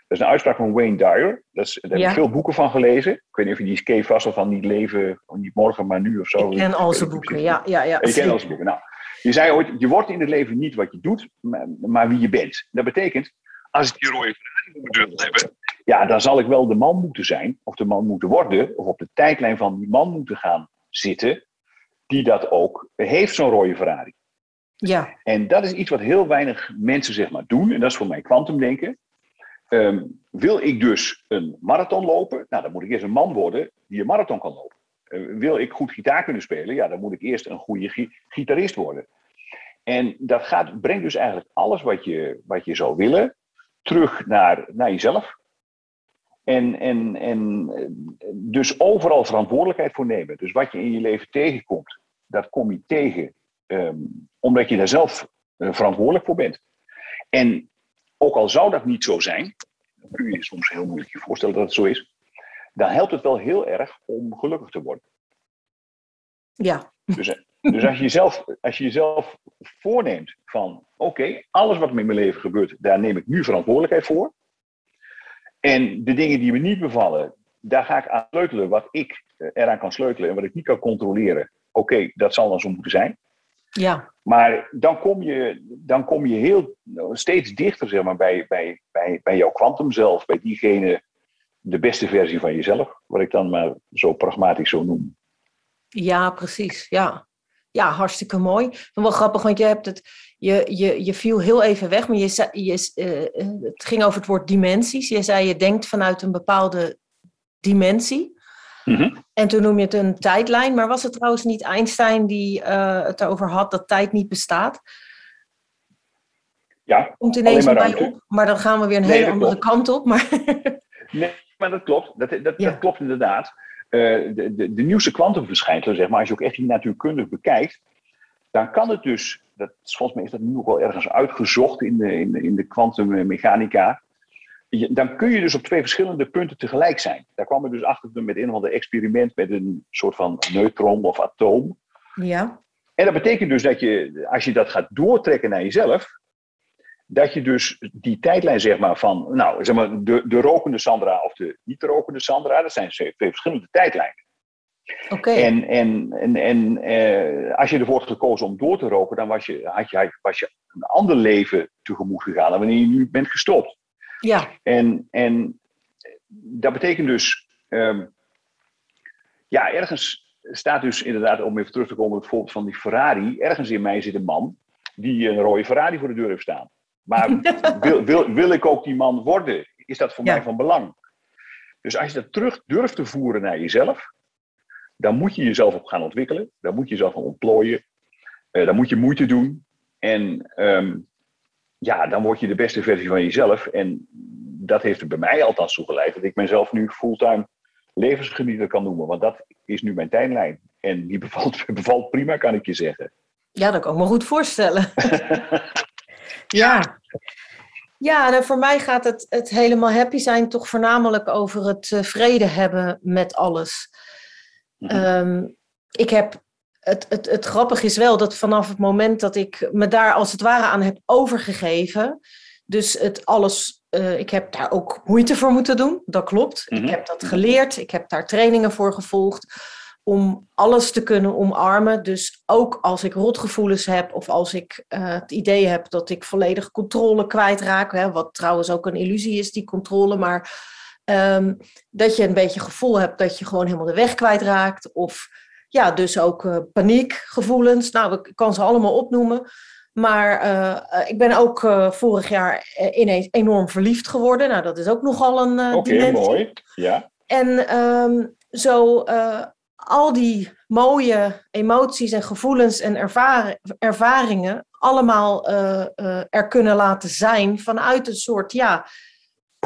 Dat is een uitspraak van Wayne Dyer. Dat is, daar heb ik veel boeken van gelezen. Ik weet niet of je die vast van niet leven, niet morgen, maar nu of zo. Ik ken al zijn boeken, ja. ja, ja. Ik ken al zijn boeken. Nou, je zei ooit, je wordt in het leven niet wat je doet, maar, maar wie je bent. Dat betekent, als ik die rode Ferrari moet hebben, ja, dan zal ik wel de man moeten zijn, of de man moeten worden, of op de tijdlijn van die man moeten gaan zitten, die dat ook heeft, zo'n rode Ferrari. Ja. En dat is iets wat heel weinig mensen zeg maar doen, en dat is voor mij kwantumdenken. Um, wil ik dus een marathon lopen, nou, dan moet ik eerst een man worden die een marathon kan lopen. Eh, wil ik goed gitaar kunnen spelen, ja, dan moet ik eerst een goede gitarist worden. En dat gaat, brengt dus eigenlijk alles wat je, wat je zou willen terug naar, naar jezelf. En, en, en dus overal verantwoordelijkheid voor nemen. Dus wat je in je leven tegenkomt, dat kom je tegen um, omdat je daar zelf uh, verantwoordelijk voor bent. En ook al zou dat niet zo zijn, dan kun je je soms heel moeilijk je voorstellen dat het zo is dan helpt het wel heel erg om gelukkig te worden. Ja. Dus, dus als, je jezelf, als je jezelf voorneemt van oké, alles wat me in mijn leven gebeurt, daar neem ik nu verantwoordelijkheid voor. En de dingen die me niet bevallen, daar ga ik aan sleutelen wat ik eraan kan sleutelen en wat ik niet kan controleren. oké, dat zal dan zo moeten zijn. Ja. Maar dan kom je, dan kom je heel, steeds dichter zeg maar, bij, bij, bij, bij jouw kwantum zelf, bij diegene, de beste versie van jezelf, wat ik dan maar zo pragmatisch zo noem. Ja, precies. Ja, ja hartstikke mooi. Wel grappig, want je hebt het, je, je, je viel heel even weg, maar je, je, eh, het ging over het woord dimensies. Je zei je denkt vanuit een bepaalde dimensie. Mhm. En toen noem je het een tijdlijn. Maar was het trouwens niet Einstein die eh, het erover had dat tijd niet bestaat? Ja, Komt ineens maar bij op, maar dan gaan we weer een Nee, hele andere klopt. kant op. Maar [laughs] nee, maar dat klopt. Dat, dat, Ja. dat klopt inderdaad. Eh, de, de, de nieuwste kwantumverschijnselen, zeg maar, als je ook echt die natuurkundig bekijkt, dan kan het dus, dat, volgens mij is dat nu ook wel ergens uitgezocht in de, in de, in de kwantummechanica, je- dan kun je dus op twee verschillende punten tegelijk zijn. Daar kwam ik dus achter met een of ander experiment met een soort van neutron of atoom. ja, En dat betekent dus dat je, als je dat gaat doortrekken naar jezelf, dat je dus die tijdlijn zeg maar van, nou, zeg maar, de, de rokende Sandra of de niet rokende Sandra, dat zijn twee verschillende tijdlijnen. oké. En, en, en, en eh, als je ervoor had gekozen om door te roken, dan was je, had je, was je een ander leven tegemoet gegaan dan wanneer je nu bent gestopt. Ja, En, en dat betekent dus, ehm, ja, ergens staat dus inderdaad, om even terug te komen op het voorbeeld van die Ferrari, ergens in mij zit een man die een rode Ferrari voor de deur heeft staan. Maar [laughs] wil, wil, wil ik ook die man worden? Is dat voor Ja. mij van belang? Dus als je dat terug durft te voeren naar jezelf, dan moet je jezelf op gaan ontwikkelen. Dan moet je jezelf gaan ontplooien. Eh, dan moet je moeite doen. En ehm, ja, dan word je de beste versie van jezelf. En dat heeft er bij mij althans toe geleid dat ik mezelf nu fulltime levensgenieter kan noemen. Want dat is nu mijn tijdlijn. En die [laughs] bevalt, bevalt prima, kan ik je zeggen. ja, dat kan ik me goed voorstellen. [laughs] ja. Ja, en voor mij gaat het, het helemaal happy zijn toch voornamelijk over het eh, vrede hebben met alles. Mhm. Ehm, ik heb, het, het, het grappige is wel dat vanaf het moment dat ik me daar als het ware aan heb overgegeven, dus het alles, eh, ik heb daar ook moeite voor moeten doen, dat klopt. Mhm. Ik heb dat geleerd, ik heb daar trainingen voor gevolgd om alles te kunnen omarmen. Dus ook als ik rotgevoelens heb of als ik eh, het idee heb dat ik volledig controle kwijtraak, hè, wat trouwens ook een illusie is, die controle, maar ehm, dat je een beetje gevoel hebt dat je gewoon helemaal de weg kwijtraakt. Of ja, dus ook eh, paniekgevoelens. Nou, ik kan ze allemaal opnoemen. Maar eh, eh, ik ben ook vorig jaar ineens enorm verliefd geworden. Nou, dat is ook nogal een Oké, mooi. Ja. En ehm, zo al die mooie emoties en gevoelens en ervaren, ervaringen allemaal er kunnen laten zijn vanuit een soort ja,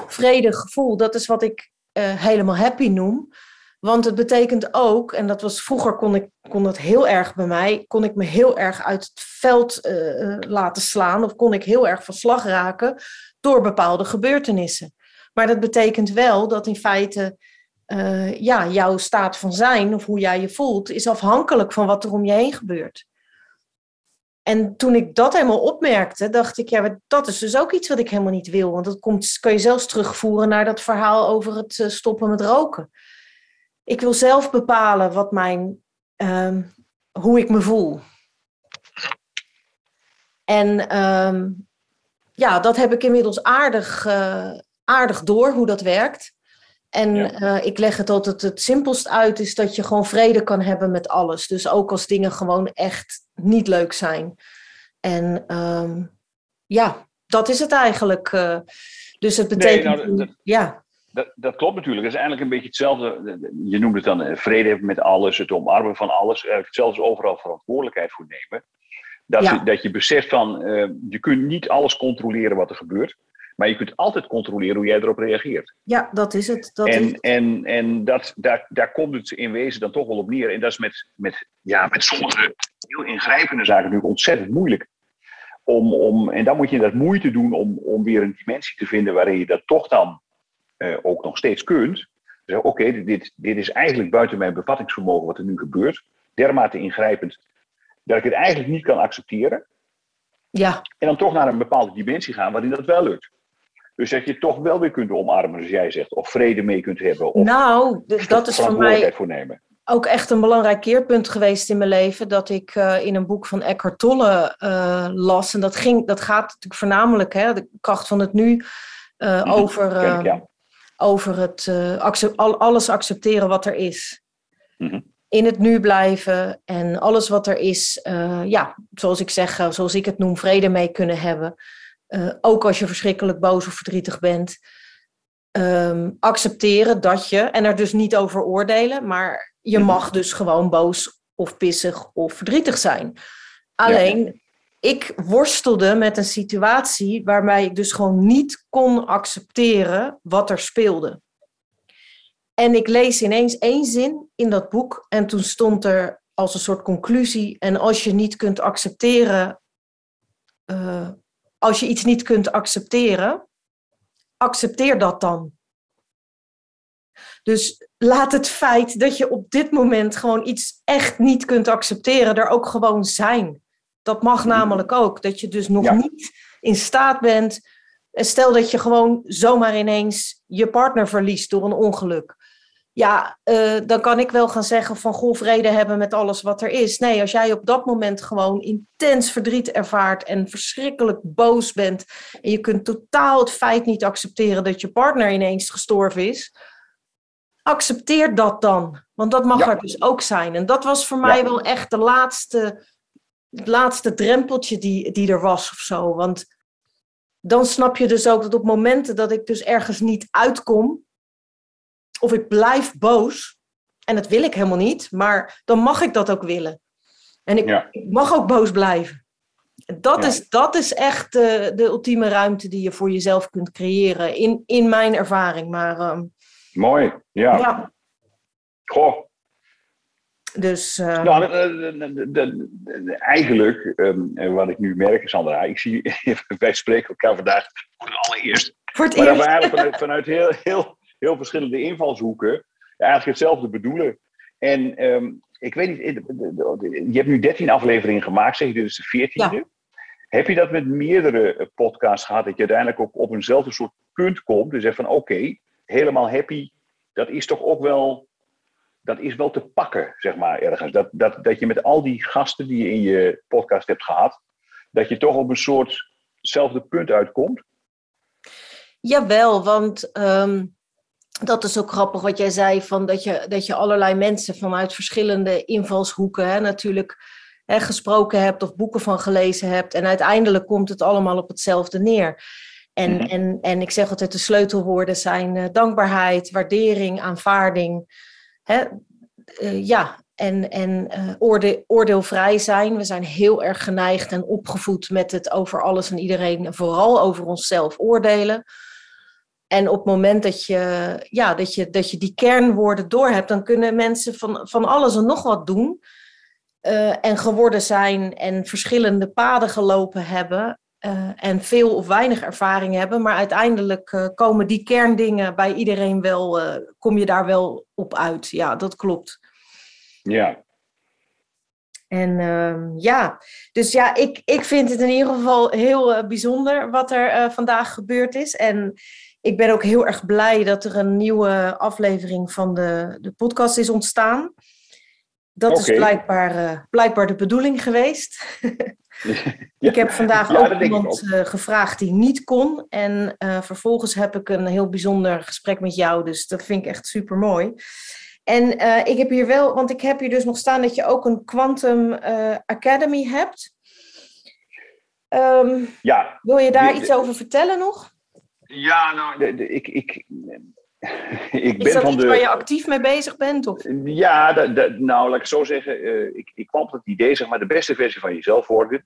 vredig gevoel. Dat is wat ik helemaal happy noem. Want het betekent ook, en dat was vroeger kon ik kon dat heel erg bij mij, kon ik me heel erg uit het veld eh, eh, laten slaan of kon ik heel erg van slag raken door bepaalde gebeurtenissen. Maar dat betekent wel dat in feite eh, ja, jouw staat van zijn of hoe jij je voelt, is afhankelijk van wat er om je heen gebeurt. En toen ik dat helemaal opmerkte, dacht ik, ja, dat is dus ook iets wat ik helemaal niet wil. Want dat komt, kan je zelfs terugvoeren naar dat verhaal over het stoppen met roken. Ik wil zelf bepalen wat mijn, ehm, hoe ik me voel. En ehm, ja, dat heb ik inmiddels aardig, eh, aardig door hoe dat werkt. En Ja. eh, ik leg het altijd het simpelst uit, is dat je gewoon vrede kan hebben met alles. Dus ook als dingen gewoon echt niet leuk zijn. En ehm, ja, dat is het eigenlijk. eh. dus het Nee, betekent. nou, dat- ja, Dat, dat klopt natuurlijk. Dat is eigenlijk een beetje hetzelfde. Je noemt het dan eh, vrede hebben met alles, het omarmen van alles. Hetzelfde als overal verantwoordelijkheid voor nemen. Dat, Ja. je, dat je beseft van, eh, je kunt niet alles controleren wat er gebeurt. Maar je kunt altijd controleren hoe jij erop reageert. ja, dat is het. Dat is en het. en, en dat, daar, daar komt het in wezen dan toch wel op neer. En dat is met, met, ja, met sommige heel ingrijpende zaken natuurlijk ontzettend moeilijk. Om, om, en dan moet je inderdaad moeite doen om, om weer een dimensie te vinden waarin je dat toch dan eh, ook nog steeds kunt. Dus oké, dit, dit is eigenlijk buiten mijn bevattingsvermogen wat er nu gebeurt. Dermate ingrijpend dat ik het eigenlijk niet kan accepteren. Ja, En dan toch naar een bepaalde dimensie gaan waarin dat wel lukt. Dus dat je het toch wel weer kunt omarmen, zoals jij zegt. Of vrede mee kunt hebben. Of nou, dat is voor mij verantwoordelijkheid voor nemen. ook echt een belangrijk keerpunt geweest in mijn leven. Dat ik uh, in een boek van Eckhart Tolle uh, las. En dat, ging, dat gaat natuurlijk voornamelijk, hè, de kracht van het nu, uh, mm -hmm. over, ja. Over het accept, al, alles accepteren wat er is. Mm -hmm. In het nu blijven en alles wat er is, ja, zoals ik zeg, zoals ik het noem, vrede mee kunnen hebben. ook als je verschrikkelijk boos of verdrietig bent. Um, accepteren dat je, en er dus niet over oordelen, maar je mag dus gewoon boos of pissig of verdrietig zijn. Alleen, ja. Ik worstelde met een situatie waarbij ik dus gewoon niet kon accepteren wat er speelde. En ik lees ineens één zin in dat boek en toen stond er als een soort conclusie: en als je niet kunt accepteren, uh, als je iets niet kunt accepteren, accepteer dat dan. Dus laat het feit dat je op dit moment gewoon iets echt niet kunt accepteren, er ook gewoon zijn. Dat mag namelijk ook. Dat je dus nog ja. niet in staat bent. Stel dat je gewoon zomaar ineens je partner verliest door een ongeluk. Ja, uh, dan kan ik wel gaan zeggen van goh, vrede hebben met alles wat er is. Nee, als jij op dat moment gewoon intens verdriet ervaart en verschrikkelijk boos bent. En je kunt totaal het feit niet accepteren dat je partner ineens gestorven is accepteer dat dan. Want dat mag ja. er dus ook zijn. En dat was voor mij wel echt de laatste, het laatste drempeltje die, die er was of zo. Want dan snap je dus ook dat op momenten dat ik dus ergens niet uitkom, of ik blijf boos, en dat wil ik helemaal niet, maar dan mag ik dat ook willen. En ik, ja. ik mag ook boos blijven. Dat, is, dat is echt de, de ultieme ruimte die je voor jezelf kunt creëren, in, in mijn ervaring. Maar um, Mooi, ja. ja. Goh. Dus, uh... nou, de, de, de, eigenlijk, um, wat ik nu merk, Sandra, ik zie, [laughs] wij spreken elkaar vandaag voor het allereerst. Voor het maar eerst. dat we eigenlijk vanuit, vanuit heel, heel, heel verschillende invalshoeken eigenlijk hetzelfde bedoelen. En um, ik weet niet, je hebt nu 13 afleveringen gemaakt, zeg je, dit is de 14e. Ja. Heb je dat met meerdere podcasts gehad, dat je uiteindelijk ook op eenzelfde soort punt komt? Dus zegt van oké, okay, helemaal happy, dat is toch ook wel, dat is wel te pakken, zeg maar, ergens. Dat, dat, dat je met al die gasten die je in je podcast hebt gehad, dat je toch op een soortzelfde punt uitkomt? Jawel, want um, dat is ook grappig wat jij zei, van dat, je, dat je allerlei mensen vanuit verschillende invalshoeken hè, natuurlijk hè, gesproken hebt of boeken van gelezen hebt. En uiteindelijk komt het allemaal op hetzelfde neer. En, mm -hmm. en, en ik zeg altijd, de sleutelwoorden zijn uh, dankbaarheid, waardering, aanvaarding. Hè? Uh, ja, en, en oorde, oordeelvrij zijn. We zijn heel erg geneigd en opgevoed met het over alles en iedereen, vooral over onszelf oordelen. En op het moment dat je, ja, dat je, dat je die kernwoorden doorhebt, dan kunnen mensen van, van alles en nog wat doen. en geworden zijn en verschillende paden gelopen hebben. Uh, en veel of weinig ervaring hebben. Maar uiteindelijk uh, komen die kerndingen bij iedereen wel, uh, kom je daar wel op uit. Ja, dat klopt. Ja. En ja, dus ja, ik, ik vind het in ieder geval heel bijzonder wat er vandaag gebeurd is. En ik ben ook heel erg blij dat er een nieuwe aflevering van de, de podcast is ontstaan. Dat okay. is blijkbaar, blijkbaar de bedoeling geweest. [laughs] Ja. [laughs] Ik heb vandaag ja, ook iemand uh, gevraagd die niet kon. En uh, vervolgens heb ik een heel bijzonder gesprek met jou. Dus dat vind ik echt super mooi. En uh, ik heb hier wel, want ik heb hier dus nog staan dat je ook een Quantum Academy hebt. Um, ja. Wil je daar de, iets over vertellen nog? Ja, nou, de, de, ik, ik, [laughs] ik Is dat van iets de... waar je actief mee bezig bent? Of? Ja, de, nou laat ik zo zeggen. Uh, ik, ik kwam op het idee, zeg maar, de beste versie van jezelf worden.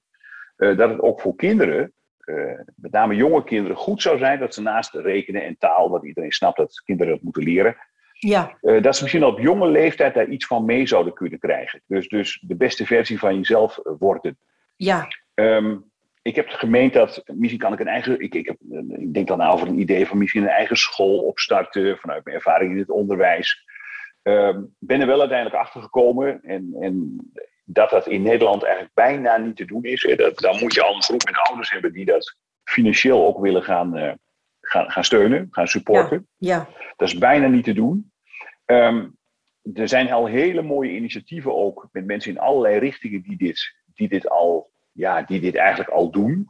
Uh, dat het ook voor kinderen, uh, met name jonge kinderen, goed zou zijn dat ze naast rekenen en taal, wat iedereen snapt dat kinderen dat moeten leren, ja. dat ze misschien op jonge leeftijd daar iets van mee zouden kunnen krijgen. Dus, dus de beste versie van jezelf worden. Ja. Um, ik heb gemeend dat misschien kan ik een eigen. Ik, ik, heb, ik denk dan over een idee van misschien een eigen school opstarten. vanuit mijn ervaring in het onderwijs. Um, ben er wel uiteindelijk achter gekomen. En, en dat dat in Nederland eigenlijk bijna niet te doen is. Hè. Dat, dan moet je al een groep met ouders hebben die dat financieel ook willen gaan, uh, gaan, gaan steunen, gaan supporten. Ja, ja. Dat is bijna niet te doen. Um, er zijn al hele mooie initiatieven ook met mensen in allerlei richtingen die dit, die dit, al, ja, die dit eigenlijk al doen.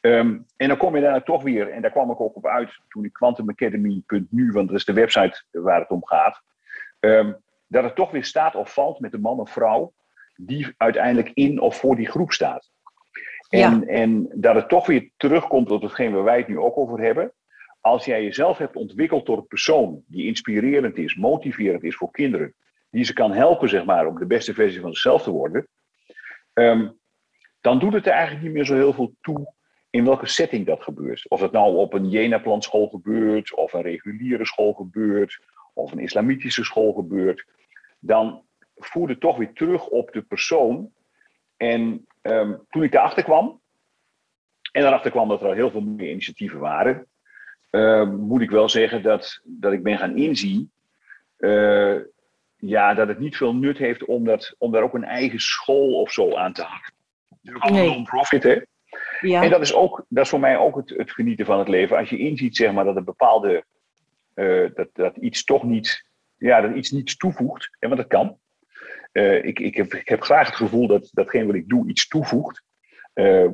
Ehm, en dan kom je daar toch weer, en daar kwam ik ook op uit toen ik quantumacademy.nu, want dat is de website waar het om gaat, um, dat het toch weer staat of valt met de man of vrouw die uiteindelijk in of voor die groep staat. En, en dat het toch weer terugkomt tot hetgeen waar wij het nu ook over hebben. Als jij jezelf hebt ontwikkeld tot een persoon die inspirerend is, motiverend is voor kinderen, die ze kan helpen zeg maar, om de beste versie van zichzelf te worden, um, dan doet het er eigenlijk niet meer zo heel veel toe in welke setting dat gebeurt. Of het nou op een Jena-plan school gebeurt, of een reguliere school gebeurt, of een islamitische school gebeurt, dan voert het toch weer terug op de persoon. En um, toen ik daarachter kwam, en daarachter kwam dat er al heel veel meer initiatieven waren, uh, moet ik wel zeggen dat, dat ik ben gaan inzien uh, ja, dat het niet veel nut heeft om, dat, om daar ook een eigen school of zo aan te hangen. Ook nee. non-profit, hè? Ja. En dat is, ook, dat is voor mij ook het, het genieten van het leven. Als je inziet zeg maar, dat een bepaalde uh, dat, dat iets toch niet, ja, dat iets niets toevoegt, en want dat kan. Uh, ik, ik, heb, ik heb graag het gevoel dat datgene wat ik doe iets toevoegt. Uh,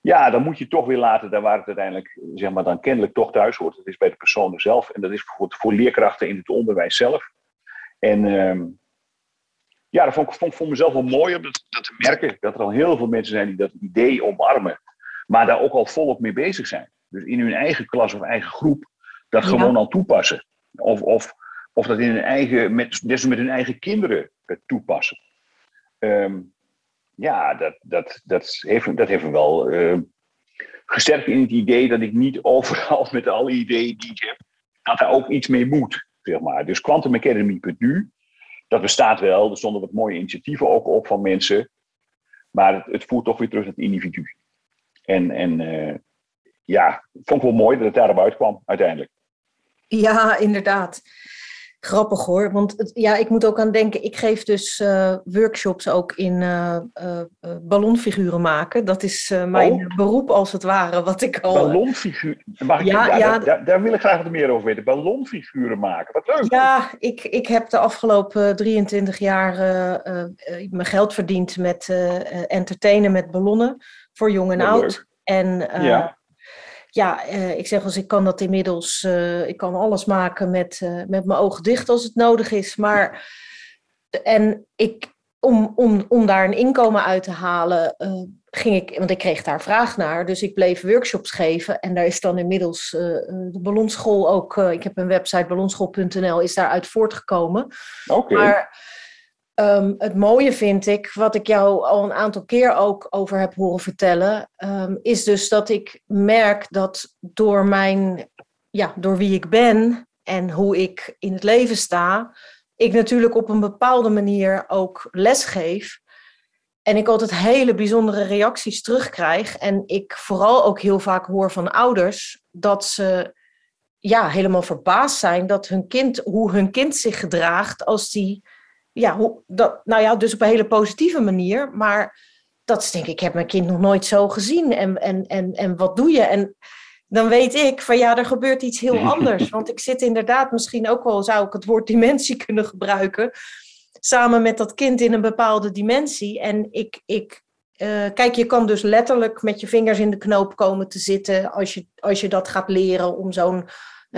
ja, dan moet je toch weer laten daar waar het uiteindelijk zeg maar, dan kennelijk toch thuis hoort. Dat is bij de persoon zelf en dat is voor, voor leerkrachten in het onderwijs zelf. En uh, ja, dat vond ik vond, vond mezelf wel mooi om dat, dat, te merken. Dat er al heel veel mensen zijn die dat idee omarmen, maar daar ook al volop mee bezig zijn. Dus in hun eigen klas of eigen groep dat ja. gewoon al toepassen. Of, of, of dat in hun eigen, met, dus met hun eigen kinderen toepassen. Um, ja, dat, dat, dat, heeft, dat heeft me wel uh, gesterkt in het idee dat ik niet overal [laughs] met alle ideeën die ik heb, dat daar ook iets mee moet. Zeg maar. Dus quantumacademy.nu, dat bestaat wel. Er stonden wat mooie initiatieven ook op van mensen. Maar het, het voert toch weer terug naar het individu. En, en uh, ja, vond ik wel mooi dat het daarop uitkwam uiteindelijk. Ja, inderdaad. Grappig hoor, want het, ja, ik moet ook aan denken, ik geef dus uh, workshops ook in uh, uh, ballonfiguren maken. Dat is mijn oh. beroep als het ware, wat ik al... Ballonfiguren? Mag ik, ja, ja, ja daar, daar, wil ik graag wat meer over weten. Ballonfiguren maken, wat leuk. Ja, ik, ik heb de afgelopen 23 jaar mijn geld verdiend met entertainen met ballonnen voor jong en oud. Leuk. En ja ja, uh, ik zeg als ik kan dat inmiddels, uh, ik kan alles maken met, uh, met mijn ogen dicht als het nodig is. Maar, en ik, om, om, om daar een inkomen uit te halen, ging ik, want ik kreeg daar vraag naar, dus ik bleef workshops geven. En daar is dan inmiddels de ballonschool ook, ik heb een website, ballonschool.nl, is daaruit voortgekomen. Oké. Okay. Maar Um, het mooie vind ik, wat ik jou al een aantal keer ook over heb horen vertellen, um, is dus dat ik merk dat door mijn, ja, door wie ik ben en hoe ik in het leven sta, ik natuurlijk op een bepaalde manier ook lesgeef. En ik altijd hele bijzondere reacties terugkrijg. En ik vooral ook heel vaak hoor van ouders dat ze ja, helemaal verbaasd zijn dat hun kind, hoe hun kind zich gedraagt als die ja, hoe, dat, nou ja, dus op een hele positieve manier. Maar dat is denk ik, ik heb mijn kind nog nooit zo gezien. En, en, en, en wat doe je? En dan weet ik van ja, er gebeurt iets heel [laughs] anders. Want ik zit inderdaad, misschien ook wel zou ik het woord dimensie [laughs] kunnen gebruiken. Samen met dat kind in een bepaalde dimensie. En ik, ik uh, kijk, je kan dus letterlijk met je vingers in de knoop komen te zitten als je, als je dat gaat leren om zo'n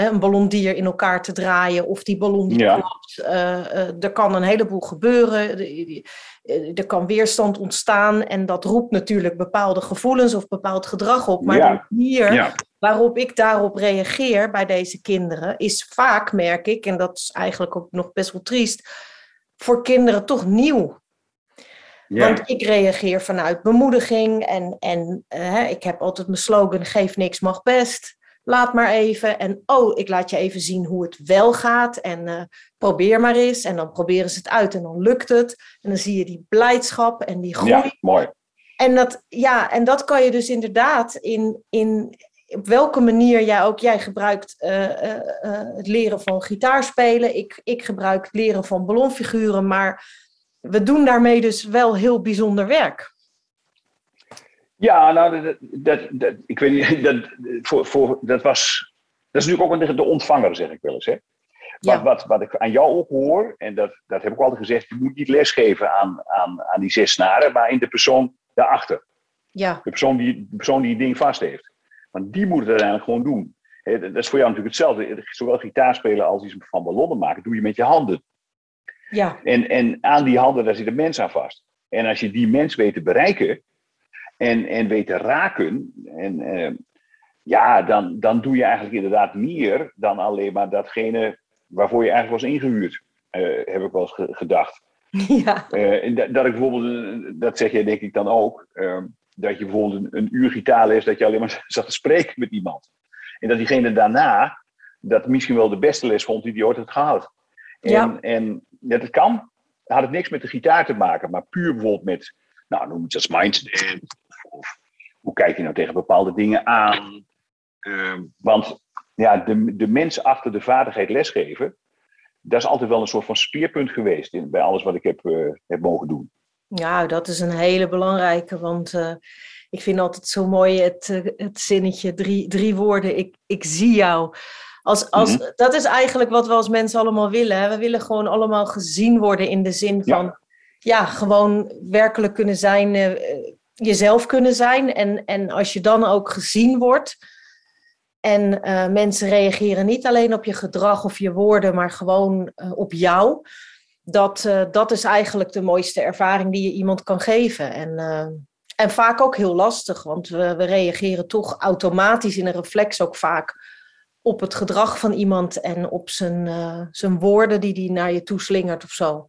een ballondier in elkaar te draaien of die ballon die ja. klopt. Uh, uh, er kan een heleboel gebeuren. Er kan weerstand ontstaan en dat roept natuurlijk bepaalde gevoelens of bepaald gedrag op. Maar ja. de manier ja. waarop ik daarop reageer bij deze kinderen is vaak, merk ik, en dat is eigenlijk ook nog best wel triest, voor kinderen toch nieuw. Ja. Want ik reageer vanuit bemoediging en, en uh, ik heb altijd mijn slogan: geef niks, mag best laat maar even. En oh, ik laat je even zien hoe het wel gaat. En uh, probeer maar eens. En dan proberen ze het uit en dan lukt het. En dan zie je die blijdschap en die groei. Ja, mooi. En dat, ja, en dat kan je dus inderdaad in, in op welke manier jij ook, jij gebruikt uh, uh, het leren van gitaarspelen. Ik, ik gebruik het leren van ballonfiguren. Maar we doen daarmee dus wel heel bijzonder werk. Ja, nou, dat, dat, dat, ik weet niet, [laughs] dat, voor, voor, dat was, dat is natuurlijk ook de ontvanger, zeg ik wel eens. Hè? Wat, wat, wat ik aan jou ook hoor, en dat, dat heb ik altijd gezegd, je moet niet lesgeven aan, aan, aan die zes snaren, maar in de persoon daarachter. Ja. De persoon die, de persoon die het ding vast heeft. Want die moet het uiteindelijk gewoon doen. dat is voor jou natuurlijk hetzelfde. Zowel gitaar spelen als iets van ballonnen maken, doe je met je handen. Ja. En, en aan die handen, daar zit een mens aan vast. En als je die mens weet te bereiken en, en weet te raken, en, eh, ja, dan, dan doe je eigenlijk inderdaad meer dan alleen maar datgene waarvoor je eigenlijk was ingehuurd, uh, heb ik wel eens gedacht. [laughs] Ja. Uh, dat, dat, ik bijvoorbeeld, dat zeg jij denk ik dan ook, uh, dat je bijvoorbeeld een, een uur gitaarles, dat je alleen maar [laughs] zat te spreken met iemand. En dat diegene daarna dat misschien wel de beste les vond die hij ooit had gehad. En, Ja. en ja, dat kan. Had het niks met de gitaar te maken, maar puur bijvoorbeeld met, nou noem het als mindset. Hoe kijk je nou tegen bepaalde dingen aan? Ehm, want ja, de, de mens achter de vaardigheid lesgeven, dat is altijd wel een soort van speerpunt geweest in, bij alles wat ik heb, eh, heb mogen doen. Ja, dat is een hele belangrijke, want eh, ik vind altijd zo mooi het, eh, het zinnetje, drie, drie woorden, ik, ik zie jou. Als, als, Mhm. Dat is eigenlijk wat we als mensen allemaal willen. Hè? We willen gewoon allemaal gezien worden in de zin Ja. van, ja, gewoon werkelijk kunnen zijn, jezelf kunnen zijn. En, en als je dan ook gezien wordt en eh, mensen reageren niet alleen op je gedrag of je woorden, maar gewoon eh, op jou dat, eh, dat is eigenlijk de mooiste ervaring die je iemand kan geven. En, en vaak ook heel lastig, want we, we reageren toch automatisch in een reflex ook vaak op het gedrag van iemand en op zijn, zijn woorden die hij naar je toe slingert of zo.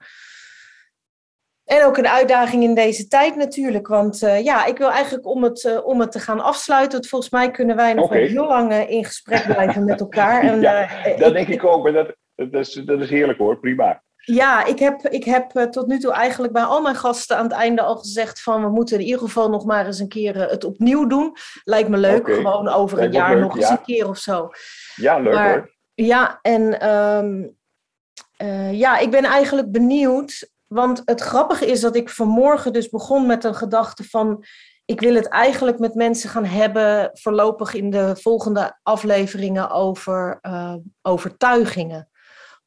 En ook een uitdaging in deze tijd natuurlijk. Want eh, ja, ik wil eigenlijk om het, eh, om het te gaan afsluiten. Want volgens mij kunnen wij nog heel lang eh, in gesprek [laughs] blijven met elkaar. En, Ja, Dat denk ik ook, maar dat, dat, is, dat is heerlijk hoor, prima. Ja, ik heb, ik heb tot nu toe eigenlijk bij al mijn gasten aan het einde al gezegd van we moeten in ieder geval nog maar eens een keer het opnieuw doen. Lijkt me leuk, gewoon over een lijkt jaar leuk, nog eens een keer of zo. Ja, leuk Maar- hoor. Ja, en ehm, eh, ja, ik ben eigenlijk benieuwd, want het grappige is dat ik vanmorgen dus begon met een gedachte van ik wil het eigenlijk met mensen gaan hebben voorlopig in de volgende afleveringen over eh, overtuigingen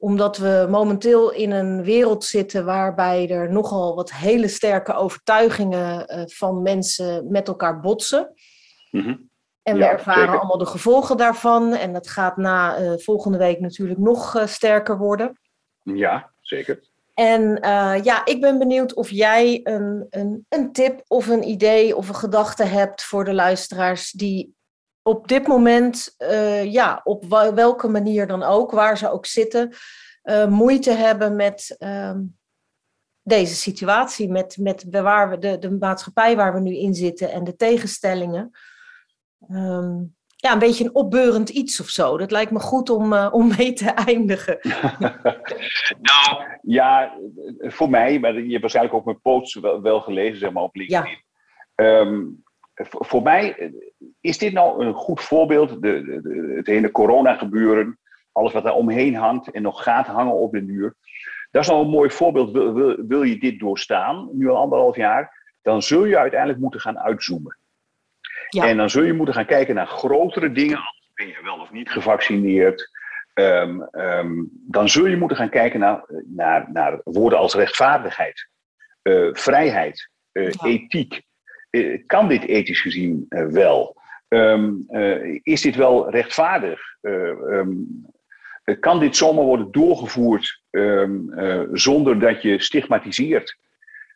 omdat we momenteel in een wereld zitten waarbij er nogal wat hele sterke overtuigingen eh, van mensen met elkaar botsen. Mhm. En we Ja, ervaren zeker. allemaal de gevolgen daarvan. En dat gaat na eh, volgende week natuurlijk nog sterker worden. Ja, zeker. En eh, ja, ik ben benieuwd of jij een, een, een tip of een idee of een gedachte hebt voor de luisteraars die op dit moment, eh, ja, op welke manier dan ook, waar ze ook zitten, eh, moeite hebben met ehm, deze situatie, met, met waar we de, de maatschappij waar we nu in zitten en de tegenstellingen. Ehm, ja, een beetje een opbeurend iets of zo. Dat lijkt me goed om, eh, om mee te [laughs] eindigen. [laughs] Nou, ja, voor mij, maar je hebt waarschijnlijk ook mijn posts wel, wel gelezen, zeg maar, op LinkedIn. Ehm, voor, voor mij eh, is dit nou een goed voorbeeld, de, de, de- het hele corona-gebeuren, alles wat daar omheen hangt en nog gaat hangen op de duur. Dat is nou een mooi voorbeeld. Wil, wil, wil je dit doorstaan, nu al anderhalf jaar, dan zul je uiteindelijk moeten gaan uitzoomen. Ja. En dan zul je moeten gaan kijken naar grotere dingen, als ben je wel of niet gevaccineerd. Ehm, ehm, dan zul je moeten gaan kijken naar, naar, naar woorden als rechtvaardigheid, eh, vrijheid, eh, Ja. ethiek. Eh, kan dit ethisch gezien eh, wel? Ehm, eh, is dit wel rechtvaardig? Eh, eh, kan dit zomaar worden doorgevoerd eh, zonder dat je stigmatiseert?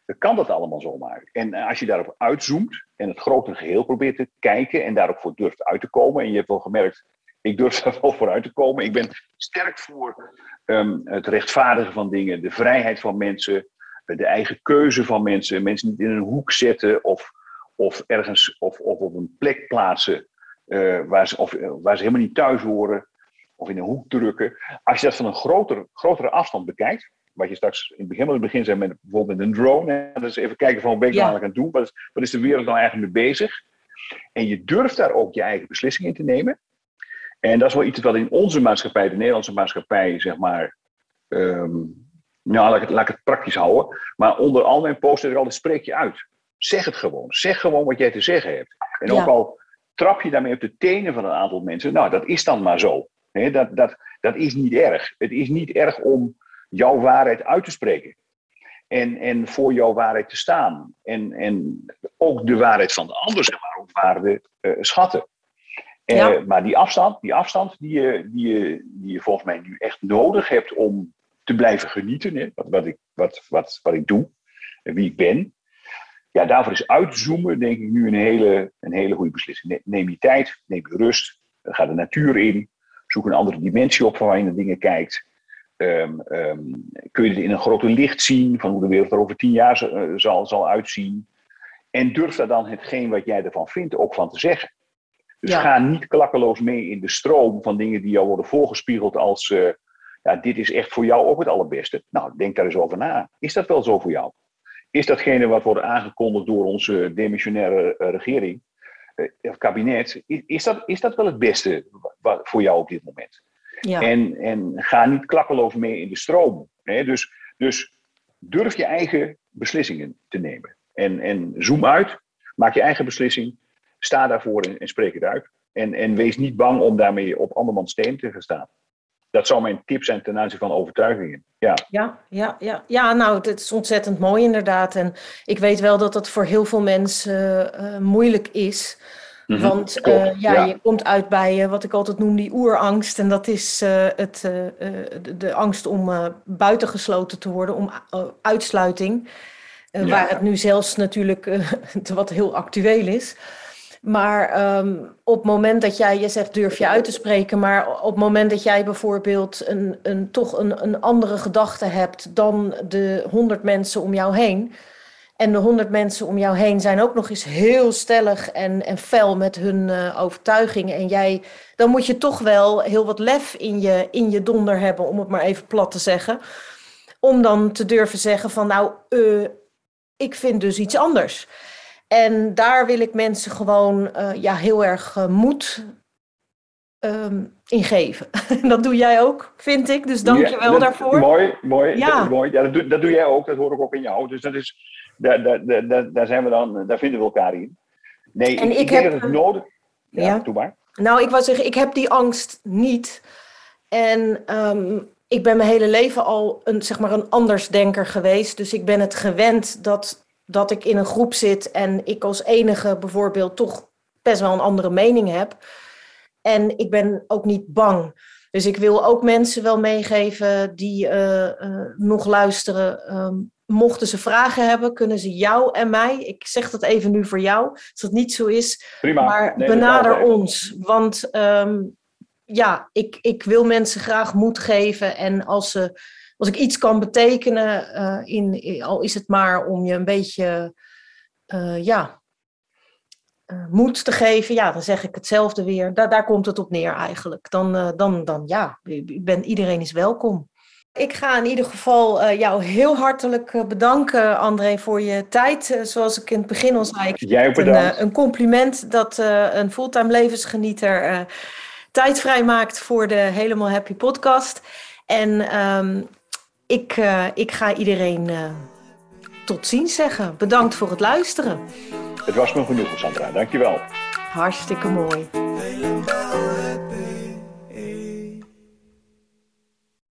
Eh, Kan dat allemaal zomaar? En eh, als je daarop uitzoomt en het grotere geheel probeert te kijken en daar ook voor durft uit te komen, en je hebt wel gemerkt, ik durf [laughs] daar wel voor uit te komen. Ik ben sterk voor ehm, het rechtvaardigen van dingen, de vrijheid van mensen, de eigen keuze van mensen, mensen niet in een hoek zetten of, of ergens of, of op een plek plaatsen eh, waar, ze, of, eh, waar ze helemaal niet thuis horen of in een hoek drukken. Als je dat van een groter, grotere afstand bekijkt, wat je straks in het begin, in het begin zei met bijvoorbeeld met een drone, hè, dus even kijken van wat ben ik Ja. nou aan het doen, wat is, wat is de wereld nou eigenlijk mee bezig? En je durft daar ook je eigen beslissing in te nemen. En dat is wel iets wat in onze maatschappij, de Nederlandse maatschappij, zeg maar. ehm, nou, laat ik, het, laat ik het praktisch houden. Maar onder al mijn ik altijd: spreek je uit. Zeg het gewoon. Zeg gewoon wat jij te zeggen hebt. En Ja. ook al trap je daarmee op de tenen van een aantal mensen, nou, dat is dan maar zo. dat, dat, dat is niet erg. Het is niet erg om jouw waarheid uit te spreken. En, en voor jouw waarheid te staan. En, en ook de waarheid van de ander, zeg maar, ook waarde uh, schatten. Uh, Maar die afstand, die, afstand die, je, die, je, die je volgens mij nu echt nodig hebt om te blijven genieten, hè, wat, wat, ik, wat, wat, wat ik doe en wie ik ben. Ja, daarvoor is uitzoomen, denk ik, nu een hele, een hele goede beslissing. Neem je tijd, neem je rust, ga de natuur in, zoek een andere dimensie op waar je naar dingen kijkt. Um, um, kun je het in een groter licht zien van hoe de wereld er over tien jaar uh, zal, zal uitzien. En durf daar dan hetgeen wat jij ervan vindt ook van te zeggen. Dus ga niet klakkeloos mee in de stroom van dingen die jou worden voorgespiegeld als uh, ja, dit is echt voor jou ook het allerbeste. Nou, denk daar eens over na. Is dat wel zo voor jou? Is datgene wat wordt aangekondigd door onze demissionaire uh, regering, of kabinet, is, is, dat, is dat wel het beste voor jou op dit moment? Ja. En, en ga niet klakkeloos mee in de stroom. Hè? Dus, dus durf je eigen beslissingen te nemen. En, en zoom uit, maak je eigen beslissing, sta daarvoor en, en spreek het uit. En, en wees niet bang om daarmee op andermans steen te gaan staan. Dat zou mijn tip zijn ten aanzien van overtuigingen. Ja, ja, ja, ja. ja nou, het is ontzettend mooi inderdaad. En ik weet wel dat dat voor heel veel mensen uh, moeilijk is. Mm -hmm. Want uh, ja, ja, je komt uit bij uh, wat ik altijd noem die oerangst. En dat is uh, het, de, de, angst om buitengesloten te worden, om uitsluiting. Ja. Waar het nu zelfs natuurlijk [laughs] wat heel actueel is. Maar um, op het moment dat jij, je zegt durf je uit te spreken, maar op het moment dat jij bijvoorbeeld een, een, toch een, een andere gedachte hebt dan de honderd mensen om jou heen, en de honderd mensen om jou heen zijn ook nog eens heel stellig en, en fel met hun uh, overtuigingen. En jij, dan moet je toch wel heel wat lef in je, in je donder hebben, om het maar even plat te zeggen. Om dan te durven zeggen van nou, uh, ik vind dus iets anders. En daar wil ik mensen gewoon uh, ja, heel erg moed um, in geven. [laughs] dat doe jij ook, vind ik. Dus dank je wel ja, daarvoor. Mooi, mooi. Ja. Dat, mooi. Ja, dat, doe, dat doe jij ook. Dat hoor ik ook in jou. Dus dat is daar, daar, daar, daar, zijn we dan, daar vinden we elkaar in. Nee, en ik, ik, heb, dat het nodig ja, ja. Doe maar. Nou, ik wou zeggen, ik heb die angst niet. En um, ik ben mijn hele leven al een, zeg maar een andersdenker geweest. Dus ik ben het gewend dat, dat ik in een groep zit en ik als enige bijvoorbeeld toch best wel een andere mening heb. En ik ben ook niet bang. Dus ik wil ook mensen wel meegeven die uh, uh, nog luisteren. Um, mochten ze vragen hebben, kunnen ze jou en mij, ik zeg dat even nu voor jou, als dat niet zo is, Prima. maar nee, benader ons. Want um, ja, ik, ik wil mensen graag moed geven en als, ze, als ik iets kan betekenen, uh, in, al is het maar om je een beetje, uh, ja, uh, moed te geven, ja, dan zeg ik hetzelfde weer. Daar, daar komt het op neer eigenlijk. Dan, dan, dan ja, ben, iedereen is welkom. Ik ga in ieder geval uh, jou heel hartelijk uh, bedanken, André, voor je tijd. Uh, zoals ik in het begin al zei, ik Jij een, een, compliment dat een fulltime levensgenieter tijd vrijmaakt voor de Helemaal Happy podcast. En um, ik, ik ga iedereen tot ziens zeggen. Bedankt voor het luisteren. Het was me genoeg, Sandra. Dankjewel. Hartstikke mooi.